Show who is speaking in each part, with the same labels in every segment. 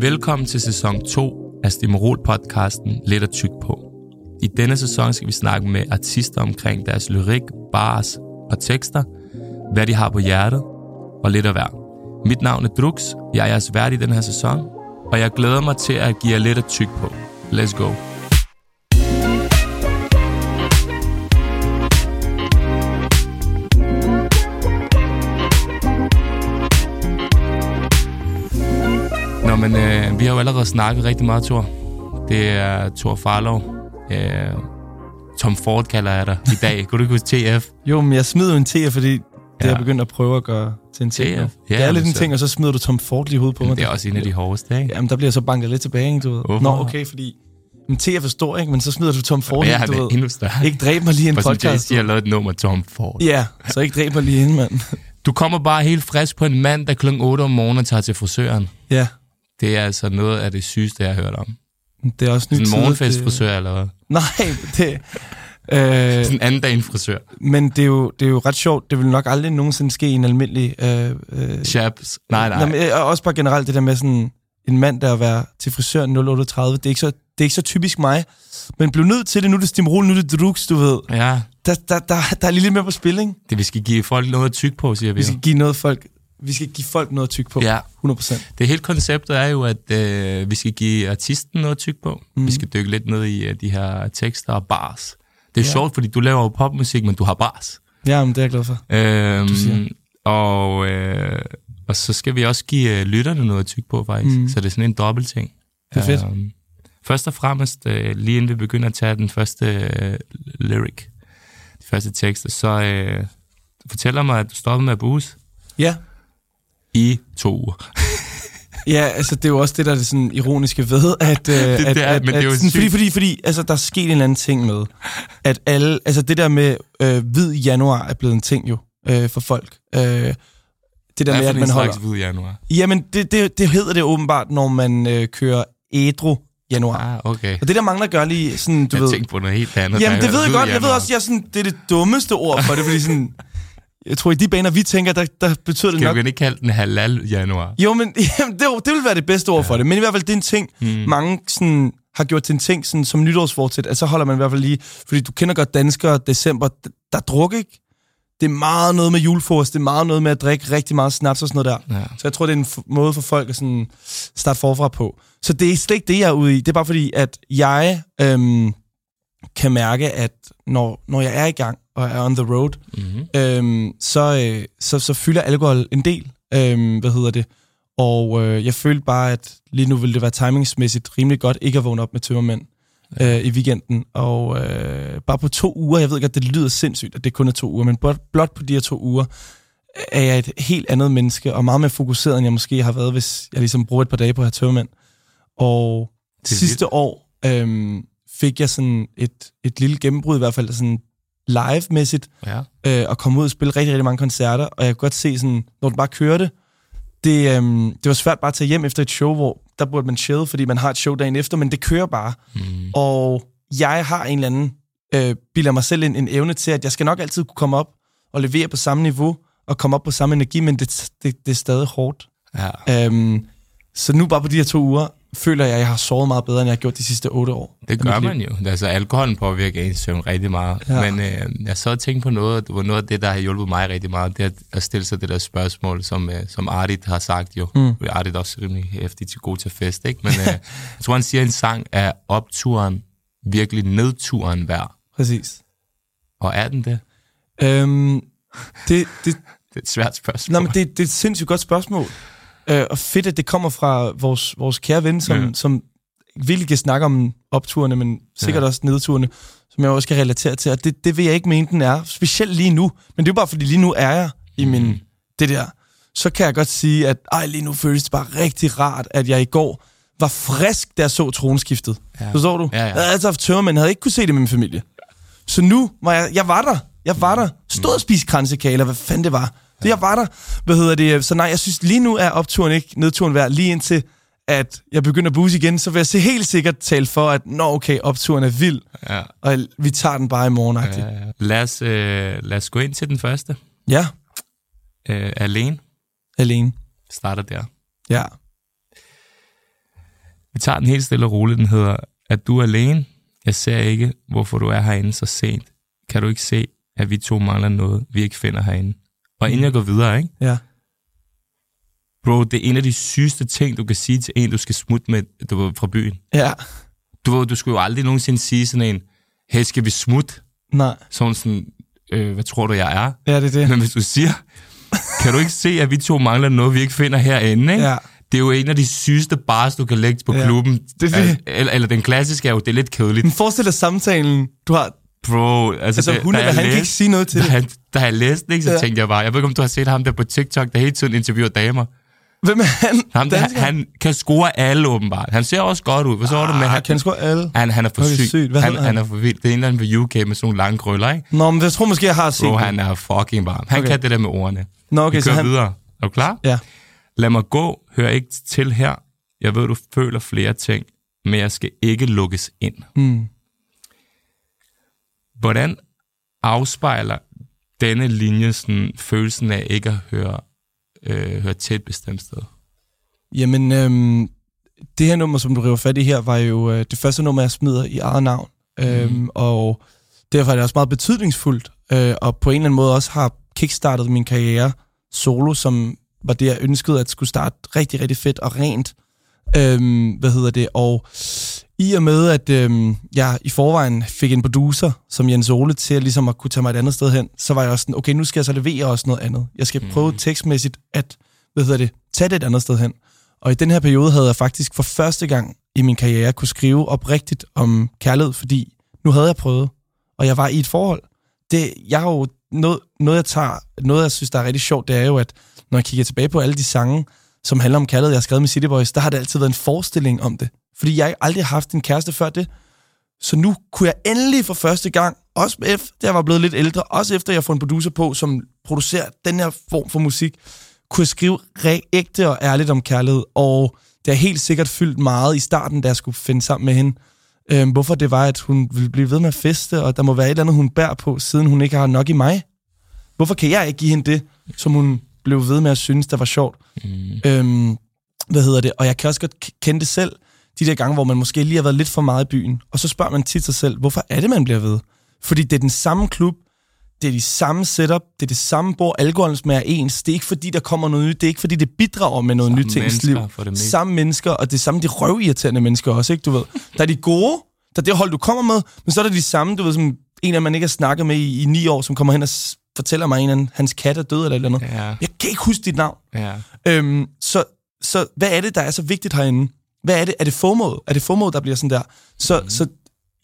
Speaker 1: Velkommen til sæson 2 af Stimorol-podcasten Lidt at tyk på. I denne sæson skal vi snakke med artister omkring deres lyrik, bars og tekster, hvad de har på hjertet og lidt af hver. Mit navn er Drux, jeg er jeres vært i den her sæson, og jeg glæder mig til at give jer lidt at tyk på. Let's go. Nå, men øh, vi har jo allerede snakket rigtig meget, Thor. Det er Thor Farlov. Øh, Tom Ford kalder jeg dig i dag. Kunne du ikke huske TF?
Speaker 2: Jo, men jeg smider jo en TF, fordi det
Speaker 1: Ja.
Speaker 2: er jeg begyndt at prøve at gøre til en.
Speaker 1: TF?
Speaker 2: nu.
Speaker 1: Ja,
Speaker 2: det er lidt en
Speaker 1: så-
Speaker 2: ting, og så smider du Tom Ford lige i hovedet på mig.
Speaker 1: Det er også en af de hårdeste, ikke?
Speaker 2: Jamen, der bliver jeg så banket lidt tilbage, ikke, du ved.
Speaker 1: Hvorfor?
Speaker 2: Nå, okay, fordi... Men TF er stor, ikke? Men så smider du Tom Ford,
Speaker 1: Ja,
Speaker 2: du ved.
Speaker 1: endnu større.
Speaker 2: Ikke dræb mig lige en
Speaker 1: For som
Speaker 2: podcast.
Speaker 1: Jay-Z har lavet et nummer, Tom Ford.
Speaker 2: Ja, så ikke dræb mig lige ind, mand.
Speaker 1: Du kommer bare helt frisk på en mand, der kl. 8 om morgenen tager til frisøren.
Speaker 2: ja,
Speaker 1: Det er altså noget af det sygeste, jeg har hørt om.
Speaker 2: det er også nyt
Speaker 1: en morgenfestfrisør eller hvad?
Speaker 2: Det... Nej, det... Øh,
Speaker 1: Sådan en anden dagen frisør.
Speaker 2: men det er, jo, det er jo ret sjovt. Det vil nok aldrig nogensinde ske i en almindelig... Øh, øh,
Speaker 1: Chaps. Nej, nej.
Speaker 2: Nå, men, øh, og også bare generelt det der med sådan en mand, der at være til frisøren 038, det er ikke så, det er ikke så typisk mig. Men blev nødt til det, nu er det Stimrol, nu er det Drux, du ved.
Speaker 1: Ja,
Speaker 2: Der, der, der, der er lige lidt mere på spil, ikke?
Speaker 1: det vi skal give folk noget at tykke på, siger vi.
Speaker 2: Vi skal give noget folk, vi skal give folk noget tykke på.
Speaker 1: Ja,
Speaker 2: 100%.
Speaker 1: det hele konceptet er jo, at øh, vi skal give artisten noget tykke på. Mm. Vi skal dykke lidt ned i øh, de her tekster og bars. Det er ja. Sjovt, fordi du laver jo popmusik, men du har bars.
Speaker 2: Ja, men det er jeg glad for.
Speaker 1: Øhm, og, øh, og så skal vi også give øh, lytterne noget at tykke på, faktisk. Mm. Så det er sådan en dobbelt ting.
Speaker 2: Det er fedt.
Speaker 1: Øhm, først og fremmest, øh, lige inden vi begynder at tage den første øh, lyric, de første tekster, så øh, fortæller mig, at du stoppede med at booze
Speaker 2: Ja.
Speaker 1: I to uger.
Speaker 2: Ja, altså det er jo også det, der er det sådan ironiske ved, at... Øh, det, at,
Speaker 1: der,
Speaker 2: at,
Speaker 1: men det er jo
Speaker 2: at, sådan, fordi, fordi, fordi altså, der er sket en eller anden ting med, at alle... Altså det der med øh, hvid januar er blevet en ting jo øh, for folk. Øh, det der med, at man holder...
Speaker 1: hvid januar?
Speaker 2: Jamen, det, det, det hedder det åbenbart, når man øh, kører ædru januar.
Speaker 1: Ah, okay.
Speaker 2: Og det der mangler gør lige sådan, du
Speaker 1: Jeg
Speaker 2: ved...
Speaker 1: tænkte på noget helt andet.
Speaker 2: Jamen, det ved jeg godt.
Speaker 1: hvid
Speaker 2: Jeg ved
Speaker 1: januar.
Speaker 2: også, jeg er sådan, det er det dummeste ord for det, fordi sådan... Jeg tror, i de baner, vi tænker, der, der betyder det
Speaker 1: Skal
Speaker 2: nok...
Speaker 1: vi ikke kalde den halal januar?
Speaker 2: Jo, men jamen, det, det vil være det bedste ord for det. Men i hvert fald, det er en ting,
Speaker 1: Hmm.
Speaker 2: mm. mange sådan, har gjort til en ting sådan, som nytårsfortsæt, at så holder man i hvert fald lige... Fordi du kender godt danskere, december, der er druk, ikke? Det er meget noget med julefrokost, det er meget noget med at drikke rigtig meget snaps og sådan noget der.
Speaker 1: Ja.
Speaker 2: Så jeg tror, det er en måde for folk at sådan starte forfra på. Så det er slet ikke det, jeg er ude i. Det er bare fordi, at jeg øhm, kan mærke, at når, når jeg er i gang og er on the road,
Speaker 1: Mm-hmm.
Speaker 2: øhm, så, øh, så, så fylder alkohol en del. Øhm, hvad hedder det? Og øh, jeg følte bare, at lige nu ville det være timingsmæssigt rimelig godt ikke at vågne op med tømmermænd øh, i weekenden. Og øh, bare på to uger, jeg ved godt, det lyder sindssygt, at det kun er to uger, men blot, blot på de her to uger, er jeg et helt andet menneske, og meget mere fokuseret, end jeg måske har været, hvis jeg ligesom bruger et par dage på at have tømmermænd. Og
Speaker 1: Det
Speaker 2: sidste år øhm, fik jeg sådan et, et lille gennembrud, i hvert fald sådan live-mæssigt,
Speaker 1: Ja.
Speaker 2: øh, og komme ud og spille rigtig, rigtig mange koncerter, og jeg kunne godt se sådan, når du bare kørte, det, øhm, det var svært bare at tage hjem efter et show, hvor der burde man chill, fordi man har et show dagen efter, men det kører bare.
Speaker 1: Mm.
Speaker 2: Og jeg har en eller anden, øh, bilder mig selv en, en evne til, at jeg skal nok altid kunne komme op og levere på samme niveau, og komme op på samme energi, men det, det, det er stadig hårdt.
Speaker 1: ja.
Speaker 2: Øhm, så nu bare på de her to uger, føler jeg, at jeg har sovet meget bedre, end jeg har gjort de sidste otte år.
Speaker 1: Det gør man jo. Altså, alkoholen påvirker ens søvn rigtig meget. Ja. Men øh, jeg så tænkte på noget, det var noget af det, der har hjulpet mig rigtig meget, det er at- stille sig det der spørgsmål, som, øh, som Ardit har sagt jo. Mm. Ardit er også rimelig hæftig til god til fest, ikke? Men øh, jeg tror, han siger en sang, er opturen virkelig nedturen værd?
Speaker 2: Præcis.
Speaker 1: Og er den det?
Speaker 2: Øhm, det, det,
Speaker 1: Det er et svært spørgsmål.
Speaker 2: nej, men det, det er et sindssygt godt spørgsmål. Øh, og fedt, at det kommer fra vores, vores kære ven, som,
Speaker 1: Ja.
Speaker 2: som virkelig kan snakke om opturene, men sikkert
Speaker 1: Ja.
Speaker 2: også nedturene, som jeg også kan relatere til. Og det, det vil jeg ikke mene, den er. Specielt lige nu. Men det er jo bare, fordi lige nu er jeg i min...
Speaker 1: Mm.
Speaker 2: Det der. Så kan jeg godt sige, at ej, lige nu føles det bare rigtig rart, at jeg i går var frisk, da jeg så tronskiftet.
Speaker 1: Ja.
Speaker 2: Forstår du?
Speaker 1: Ja, ja.
Speaker 2: Jeg havde altid haft tørmænd, havde ikke kunne se det med min familie. Så nu var jeg, jeg var der. Jeg var der. Stod og spiste kransekage, hvad fanden det var. Så jeg var der. Hvad hedder det? Så nej, jeg synes lige nu er opturen ikke nedturen værd. Lige indtil at jeg begynder at booze igen, så vil jeg se helt sikkert tale for, at nå okay, opturen er vild,
Speaker 1: Ja.
Speaker 2: og vi tager den bare i morgen. Ja.
Speaker 1: Ja, ja. Lad, os, øh, lad os gå ind til den første.
Speaker 2: ja,
Speaker 1: Øh, alene
Speaker 2: alene.
Speaker 1: starter der.
Speaker 2: Ja.
Speaker 1: Vi tager den helt stille og roligt. Den hedder, at du er alene. Jeg ser ikke, hvorfor du er herinde så sent. Kan du ikke se, at vi to mangler noget, vi ikke finder herinde? Og inden jeg går videre, ikke?
Speaker 2: Ja.
Speaker 1: Bro, det er en af de sygeste ting, du kan sige til en, du skal smutte med du var fra byen.
Speaker 2: Ja.
Speaker 1: Du, du skulle jo aldrig nogensinde sige sådan en, hey, skal vi smutte?
Speaker 2: Nej.
Speaker 1: Sådan sådan, øh, hvad tror du, jeg er?
Speaker 2: Ja, det er det.
Speaker 1: Men hvis du siger, kan du ikke se, at vi to mangler noget, vi ikke finder herinde, ikke?
Speaker 2: Ja.
Speaker 1: Det er jo en af de sygeste bars, du kan lægge på
Speaker 2: Ja.
Speaker 1: klubben.
Speaker 2: Det er det.
Speaker 1: Eller, eller den klassiske er jo, det er lidt kedeligt.
Speaker 2: Men forestil dig samtalen, du har...
Speaker 1: Bro, altså,
Speaker 2: Altså,
Speaker 1: det,
Speaker 2: hun
Speaker 1: da jeg
Speaker 2: han kan ikke
Speaker 1: læste-
Speaker 2: sige noget til
Speaker 1: da,
Speaker 2: det.
Speaker 1: Da jeg læste det, ikke, så
Speaker 2: Ja.
Speaker 1: tænkte jeg bare, jeg ved ikke, om du har set ham der på TikTok, der hele tiden interviewer damer.
Speaker 2: Hvem er han?
Speaker 1: Ham, der, han kan score alle åbenbart. Han ser også godt ud. Hvad så var det med?
Speaker 2: Ah,
Speaker 1: Han,
Speaker 2: kan sgu alle.
Speaker 1: han, han er for syg.
Speaker 2: sygt. Hvad
Speaker 1: han, han
Speaker 2: han?
Speaker 1: er for vild. Det er en eller anden ved UK med sådan nogle lange krøller, ikke?
Speaker 2: Nå, men jeg tror måske, jeg har set
Speaker 1: Bro, han er fucking varm. Han
Speaker 2: Okay.
Speaker 1: kan det der med ordene.
Speaker 2: Nå, okay,
Speaker 1: Vi
Speaker 2: så
Speaker 1: kører
Speaker 2: han...
Speaker 1: videre. Er du klar?
Speaker 2: Ja.
Speaker 1: Lad mig gå. Hør ikke til her. Jeg ved, du føler flere ting, men jeg skal ikke lukkes ind.
Speaker 2: Mm.
Speaker 1: Hvordan afspejler denne linje sådan, følelsen af ikke at høre, øh, høre til et bestemt sted?
Speaker 2: Jamen, øhm, det her nummer, som du river fat i her, var jo øh, det første nummer, jeg smider i eget navn. Mm. Øhm, og derfor er det også meget betydningsfuldt, øh, og på en eller anden måde også har kickstartet min karriere solo, som var det, jeg ønskede at skulle starte rigtig, rigtig fedt og rent. Øhm, hvad hedder det? Og i og med, at øhm, jeg i forvejen fik en producer, som Jens Ole, til at, ligesom at kunne tage mig et andet sted hen, så var jeg også sådan, okay, nu skal jeg så levere også noget andet. Jeg skal prøve tekstmæssigt at, hvad hedder det, tage det et andet sted hen. Og i den her periode havde jeg faktisk for første gang i min karriere kunne skrive oprigtigt om kærlighed, fordi nu havde jeg prøvet, og jeg var i et forhold. Det, jeg har jo noget, noget, jeg tager, noget, jeg synes, der er rigtig sjovt, det er jo, at når jeg kigger tilbage på alle de sange, som handler om kærlighed, jeg har skrevet med City Boys, der har det altid været en forestilling om det. Fordi jeg aldrig har haft en kæreste før det. Så nu kunne jeg endelig for første gang, også efter jeg var blevet lidt ældre, også efter jeg får en producer på, som producerer den her form for musik, kunne jeg skrive ægte og ærligt om kærlighed. Og det har helt sikkert fyldt meget i starten, da jeg skulle finde sammen med hende. Øhm, hvorfor det var, at hun ville blive ved med at feste, og der må være et eller andet, hun bærer på, siden hun ikke har nok i mig. Hvorfor kan jeg ikke give hende det, som hun blev ved med at synes, der var sjovt?
Speaker 1: Mm.
Speaker 2: Øhm, hvad hedder det? Og jeg kan også godt kende det selv, de der gange, hvor man måske lige har været lidt for meget i byen. Og så spørger man tit sig selv, hvorfor er det, man bliver ved? Fordi det er den samme klub, det er de samme setup, det er det samme bord, alkoholen smager ens. Det er ikke fordi, der kommer noget nyt, det er ikke fordi, det bidrager med noget
Speaker 1: Samme
Speaker 2: nyt til ens liv. Samme mennesker, og det er samme de røvirriterende mennesker også, ikke? Du ved. Der er de gode, der er det hold, du kommer med, men så er der de samme, du ved, som en af man ikke har snakket med i, i ni år, som kommer hen og fortæller mig, at hans kat er død eller et eller andet.
Speaker 1: Ja,
Speaker 2: Jeg kan ikke huske dit navn.
Speaker 1: ja.
Speaker 2: Øhm, så, så hvad er det, der er så vigtigt herinde? Hvad er det? Er det FOMO? Er det FOMO, der bliver sådan der? Så, mm. så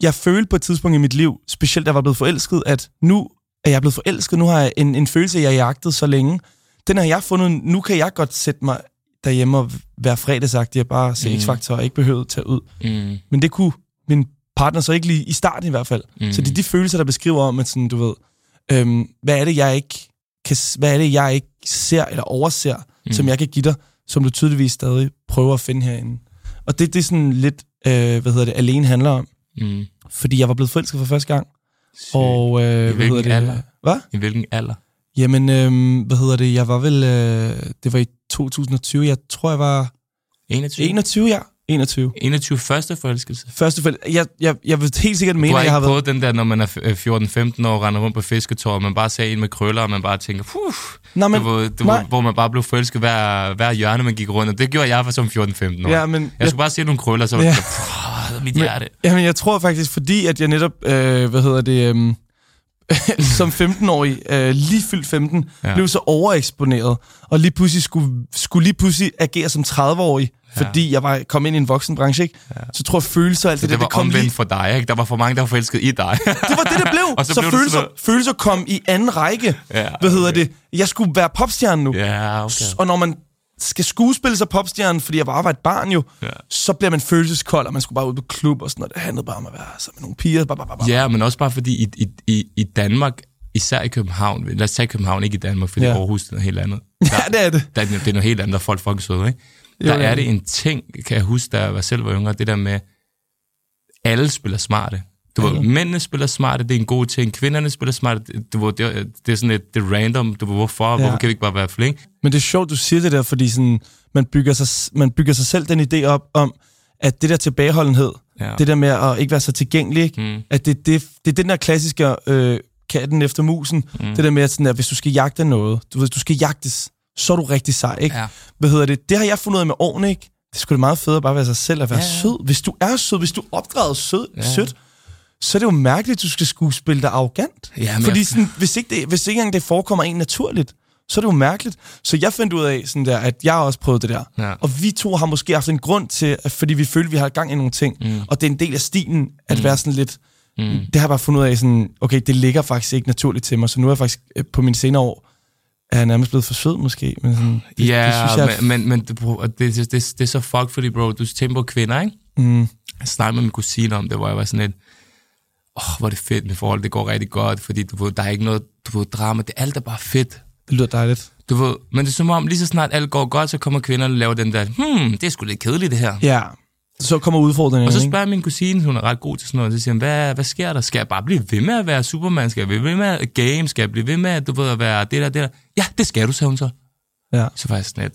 Speaker 2: jeg følte på et tidspunkt i mit liv, specielt da jeg var blevet forelsket, at nu er jeg blevet forelsket. Nu har jeg en, en følelse, jeg har jagtet så længe. Den har jeg fundet. Nu kan jeg godt sætte mig derhjemme og være fredagsagtig og bare se
Speaker 1: Mm.
Speaker 2: X-Factor og ikke behøve at tage ud.
Speaker 1: Mm.
Speaker 2: Men det kunne min partner så ikke lige i starten i hvert fald.
Speaker 1: Mm.
Speaker 2: Så det er de følelser, der beskriver om, at sådan, du ved, øhm, hvad er det, jeg ikke kan, hvad er det, jeg ikke ser eller overser,
Speaker 1: mm.
Speaker 2: som jeg kan give dig, som du tydeligvis stadig prøver at finde herinde. Og det, det er sådan lidt, øh, hvad hedder det, alene handler om.
Speaker 1: Mm.
Speaker 2: Fordi jeg var blevet forelsket for første gang.
Speaker 1: Sygt.
Speaker 2: Og, øh, hvad
Speaker 1: hvilken
Speaker 2: hedder det?
Speaker 1: alder?
Speaker 2: Hvad?
Speaker 1: I hvilken alder?
Speaker 2: Jamen, øh, hvad hedder det? Jeg var vel, øh, det var i 2020. Jeg tror, jeg var
Speaker 1: 21?
Speaker 2: 21, ja. 21.
Speaker 1: 21 første forelskelse.
Speaker 2: Første fald, jeg, jeg, jeg vil helt sikkert
Speaker 1: Du
Speaker 2: mene, at jeg har været...
Speaker 1: prøvet den der, når man er f- 14-15 år og render rundt på fisketår, og man bare ser en med krøller, og man bare tænker, puh,
Speaker 2: Nej,
Speaker 1: men,
Speaker 2: men,
Speaker 1: du, du,
Speaker 2: nej.
Speaker 1: hvor man bare blev forelsket hver, hver hjørne, man gik rundt. Og det gjorde jeg for som 14-15 år.
Speaker 2: ja, men,
Speaker 1: jeg skulle bare se nogle krøller, så var
Speaker 2: Ja.
Speaker 1: det mit
Speaker 2: Men-
Speaker 1: hjerte.
Speaker 2: Jamen, jeg tror faktisk, fordi at jeg netop, øh, hvad hedder det, øh, som 15-årig, øh, lige fyldt 15,
Speaker 1: Ja.
Speaker 2: ja. blev så overeksponeret, og lige pludselig skulle, skulle lige pludselig agere som 30-årig,
Speaker 1: Ja.
Speaker 2: fordi jeg var kom ind i en voksenbranche, ikke?
Speaker 1: Ja.
Speaker 2: Så tror jeg, følelser og alt
Speaker 1: Så
Speaker 2: det,
Speaker 1: det
Speaker 2: der,
Speaker 1: var
Speaker 2: det kom
Speaker 1: omvendt
Speaker 2: lige...
Speaker 1: for dig, ikke? Der var for mange, der var forelsket i dig.
Speaker 2: Det var det, der blev.
Speaker 1: Og så
Speaker 2: så
Speaker 1: blev
Speaker 2: følelser,
Speaker 1: sådan
Speaker 2: følelser kom i anden række.
Speaker 1: Ja,
Speaker 2: Hvad hedder det? Jeg skulle være popstjerne nu.
Speaker 1: ja, okay.
Speaker 2: Og når man skal skuespille sig popstjerne, fordi jeg var bare et barn jo,
Speaker 1: Ja.
Speaker 2: så bliver man følelseskold, og man skulle bare ud på klub og sådan noget. Det handlede bare om at være sammen med nogle piger. Bare, bare, bare.
Speaker 1: Ja, men også bare fordi i, i, i, i Danmark, især i København, lad os tage København, ikke i Danmark, fordi ja. Aarhus det er noget helt andet.
Speaker 2: ja, det er det.
Speaker 1: Der, er- det er noget helt andet, der er folk fucking søde, ikke?
Speaker 2: Jo,
Speaker 1: Der
Speaker 2: ja.
Speaker 1: er det en ting, kan jeg huske, da jeg var selv var yngre, det der med, alle spiller smarte. Du ved, mændene spiller smarte, det er en god ting. Kvinderne spiller smarte, det- du ved, det, er- det er sådan et det er random. Du ved, hvorfor? Ja. Hvorfor kan vi ikke bare være flink?
Speaker 2: Men det er sjovt, du siger det der, fordi sådan, man, bygger sig, man bygger sig selv den idé op om, at det der tilbageholdenhed,
Speaker 1: Ja.
Speaker 2: det der med at ikke være så tilgængelig, ikke?
Speaker 1: Mm.
Speaker 2: at det, det, det er den der klassiske øh, katten efter musen, mm. det der med, at, sådan, at hvis du skal jagte noget, du ved, du skal jagtes, så er du rigtig sej, ikke?
Speaker 1: Ja.
Speaker 2: Hvad hedder det? Det har jeg fundet ud af med årene, ikke? Det skulle sgu da meget fedt at bare være sig selv og være
Speaker 1: Ja,
Speaker 2: sød. Hvis du er sød, hvis du er opdraget sød,
Speaker 1: Ja.
Speaker 2: sødt, så er det jo mærkeligt, at du skal skulle spille dig arrogant.
Speaker 1: Ja,
Speaker 2: Fordi
Speaker 1: jeg-
Speaker 2: sådan, hvis, ikke det, hvis ikke engang det forekommer en naturligt, så er det jo mærkeligt. Så jeg fandt ud af, sådan der, at jeg også prøvet det der.
Speaker 1: Ja.
Speaker 2: Og vi to har måske haft en grund til, at, fordi vi følte, at vi har gang i nogle ting. Mm. Og det er en del af stilen, at mm. være sådan lidt... Mm. Det har jeg bare fundet ud af, sådan, okay, det ligger faktisk ikke naturligt til mig. Så nu er jeg faktisk øh, på mine senere år, er jeg nærmest blevet for sød måske. Men sådan, det,
Speaker 1: Ja,
Speaker 2: det synes jeg,
Speaker 1: men, men, det, bro, det, det, det, det er så fuck, fordi bro, du tænker på kvinder, ikke?
Speaker 2: Mm.
Speaker 1: Jeg snakkede med min kusine om det, hvor jeg var sådan lidt, åh, oh, hvor er det fedt med forhold, det går rigtig godt, fordi du ved, der er ikke noget, du ved, drama, det alt er bare fedt.
Speaker 2: det lyder dejligt.
Speaker 1: Du ved, men det er som om, lige så snart alt går godt, så kommer kvinderne og laver den der, hmm, det er sgu lidt kedeligt det her.
Speaker 2: Ja, så kommer udfordringen.
Speaker 1: Og så spørger min kusine, hun er ret god til sådan noget, så siger hun, hvad, hvad sker der? Skal jeg bare blive ved med at være Superman? Skal jeg blive ved med at game? Skal jeg blive ved med at, du ved, at være det der, det der? Ja, det skal du, sagde hun så.
Speaker 2: Ja.
Speaker 1: Så var jeg sådan lidt,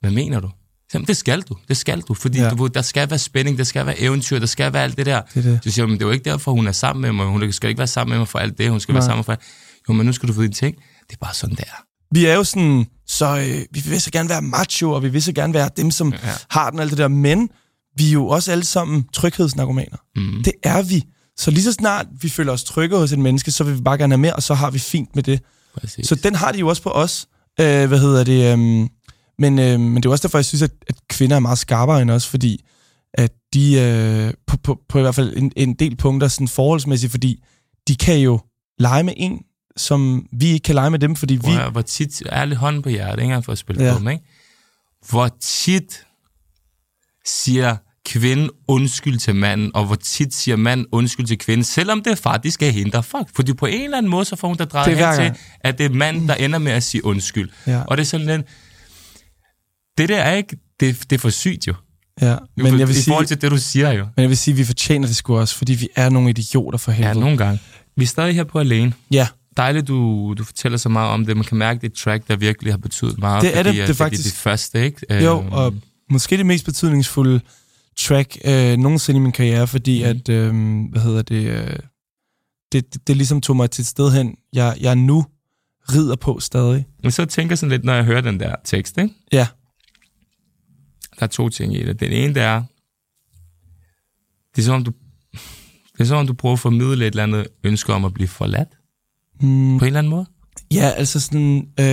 Speaker 1: hvad mener du? Jamen, det skal du, det skal du, fordi
Speaker 2: Ja.
Speaker 1: du der skal være spænding, der skal være eventyr, der skal være alt det der.
Speaker 2: Det det.
Speaker 1: Så siger hun, men det er jo ikke derfor, hun er sammen med mig, hun skal ikke være sammen med mig for alt det, hun skal Nej. være sammen for alt. Jo, men nu skal du vide en ting, det er bare sådan, det er.
Speaker 2: Vi er jo sådan, så øh, vi vil så gerne være macho, og vi vil så gerne være dem, som
Speaker 1: Ja.
Speaker 2: har den og alt det der, men vi er jo også alle sammen tryghedsnarkomaner. Mm. Det er vi. Så lige så snart vi føler os trygge hos et menneske, så vil vi bare gerne have mere, og så har vi fint med det.
Speaker 1: Præcis.
Speaker 2: Så den har de jo også på os. Øh, hvad hedder det? øhm, men, øh, men det er også derfor, jeg synes, at, at kvinder er meget skarpere end os, fordi at de øh, på, på, på i hvert fald en, en del punkter sådan forholdsmæssigt, fordi de kan jo lege med en, som vi ikke kan lege med dem, fordi vi...
Speaker 1: Hvor tit, ærlig hånd på hjertet, ikke engang for at spille
Speaker 2: Ja.
Speaker 1: på ikke? Hvor tit siger kvinden undskyld til manden, og hvor tit siger manden undskyld til kvinden, selvom det er far, de skal hente fuck. Fordi på en eller anden måde, så får hun da drejet
Speaker 2: Det er
Speaker 1: hen til, at det er manden, der ender med at sige undskyld.
Speaker 2: Ja.
Speaker 1: Og det er sådan lidt, det der er ikke, det, det er for sygt jo.
Speaker 2: Ja,
Speaker 1: Men
Speaker 2: jeg, vil
Speaker 1: I
Speaker 2: sige,
Speaker 1: forhold til det, du siger jo.
Speaker 2: men jeg vil sige, at vi fortjener det sgu også, fordi vi er nogle idioter for
Speaker 1: Ja,
Speaker 2: helvede.
Speaker 1: nogle gange. Vi er stadig her på alene.
Speaker 2: Ja,
Speaker 1: Dejligt, du, du fortæller så meget om det. Man kan mærke, det er et track, der virkelig har betydet meget.
Speaker 2: Det er det.
Speaker 1: fordi,
Speaker 2: Det er
Speaker 1: at
Speaker 2: faktisk-
Speaker 1: Det er det første, ikke?
Speaker 2: jo,
Speaker 1: Øhm,
Speaker 2: og måske det mest betydningsfulde track øh, nogensinde i min karriere, fordi mm. at, øh, hvad hedder det, øh, det, det, det ligesom tog mig til et sted hen, jeg, jeg nu rider på stadig.
Speaker 1: Men så tænker jeg sådan lidt, når jeg hører den der tekst, ikke?
Speaker 2: Ja,
Speaker 1: Der er to ting i det. Den ene, det er, det er som om du, det er som om du prøver at formidle et eller andet ønske om at blive forladt,
Speaker 2: mm,
Speaker 1: på en eller anden måde.
Speaker 2: ja altså sådan, øh,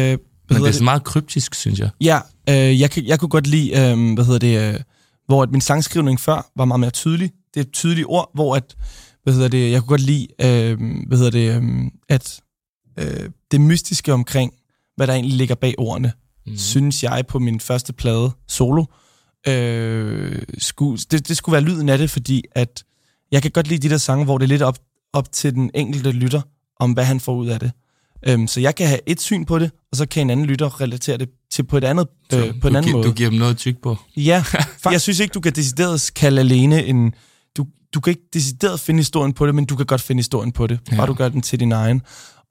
Speaker 1: Men det er så meget kryptisk, synes jeg.
Speaker 2: Ja, øh, jeg, jeg kunne godt lide, øh, hvad hedder det, øh, hvor at min sangskrivning før var meget mere tydelig. Det er et tydeligt ord, hvor at, hvad hedder det, jeg kunne godt lide, øh, hvad hedder det, øh, at øh, det mystiske omkring, hvad der egentlig ligger bag ordene, mm. synes jeg på min første plade, solo, øh, skulle, det, det skulle være lyden af det, fordi at jeg kan godt lide de der sange, hvor det er lidt op, op til den enkelte lytter, om hvad han får ud af det. Øhm, så jeg kan have et syn på det, og så kan en anden lytter relatere det til på et andet øh, på en anden
Speaker 1: gi-
Speaker 2: måde.
Speaker 1: du giver dem noget tyk på.
Speaker 2: Ja, jeg synes ikke, du kan decideret kalde alene en... Du, du kan ikke decideret finde historien på det, men du kan godt finde historien på det. Bare
Speaker 1: Ja.
Speaker 2: du gør den til din egen.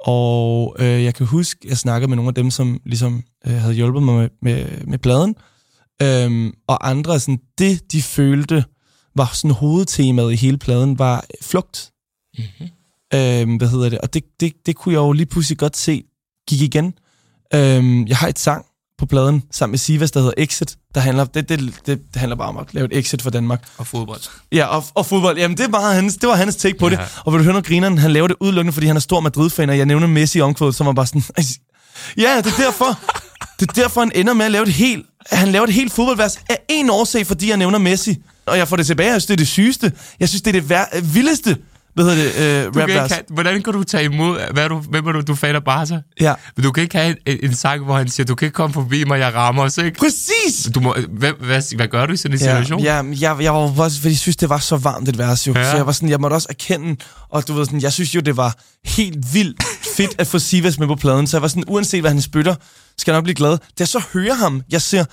Speaker 2: Og øh, jeg kan huske, jeg snakkede med nogle af dem, som ligesom øh, havde hjulpet mig med, med, med pladen. Øhm, og andre, sådan, det de følte var sådan hovedtemaet i hele pladen, var flugt. Mm-hmm. Øhm, hvad hedder det? Og det, det, det kunne jeg jo lige pludselig godt se gik igen. Øhm, jeg har et sang på pladen sammen med Sivas, der hedder Exit. Der handler, det, det, det, det handler bare om at lave et exit for Danmark.
Speaker 1: Og fodbold.
Speaker 2: Ja, og, og fodbold. Jamen, det, bare hans, det var hans take på
Speaker 1: Ja.
Speaker 2: det. Og vil du høre noget grineren? Han laver det udelukkende, fordi han er stor Madrid-fan, og jeg nævner Messi i omkvædet, som var bare sådan... Ja, det er derfor. Det er derfor, han ender med at lave det helt... Han laver det helt fodboldvers af en årsag, fordi jeg nævner Messi. Og jeg får det tilbage, jeg synes, det er det sygeste. Jeg synes, det er det vær- vildeste, hvad hedder det, øh,
Speaker 1: Du kan
Speaker 2: rapvers.
Speaker 1: have, hvordan kan du tage imod, hvad du, hvem er du, du faner Barca?
Speaker 2: Ja,
Speaker 1: Men du kan ikke have en, en sang, hvor han siger, du kan ikke komme forbi mig, jeg rammer os, ikke?
Speaker 2: præcis!
Speaker 1: Du må, hvad, hvad, hvad gør du i sådan en situation?
Speaker 2: Ja, ja jeg, jeg var også, fordi jeg synes, det var så varmt et vers jo.
Speaker 1: Ja.
Speaker 2: Ja. Så jeg var sådan, jeg måtte også erkende, og du ved sådan, jeg synes jo, det var helt vildt fedt at få Sivas med på pladen. Så jeg var sådan, uanset hvad han spytter, skal jeg nok blive glad. Da jeg så hører ham, jeg ser,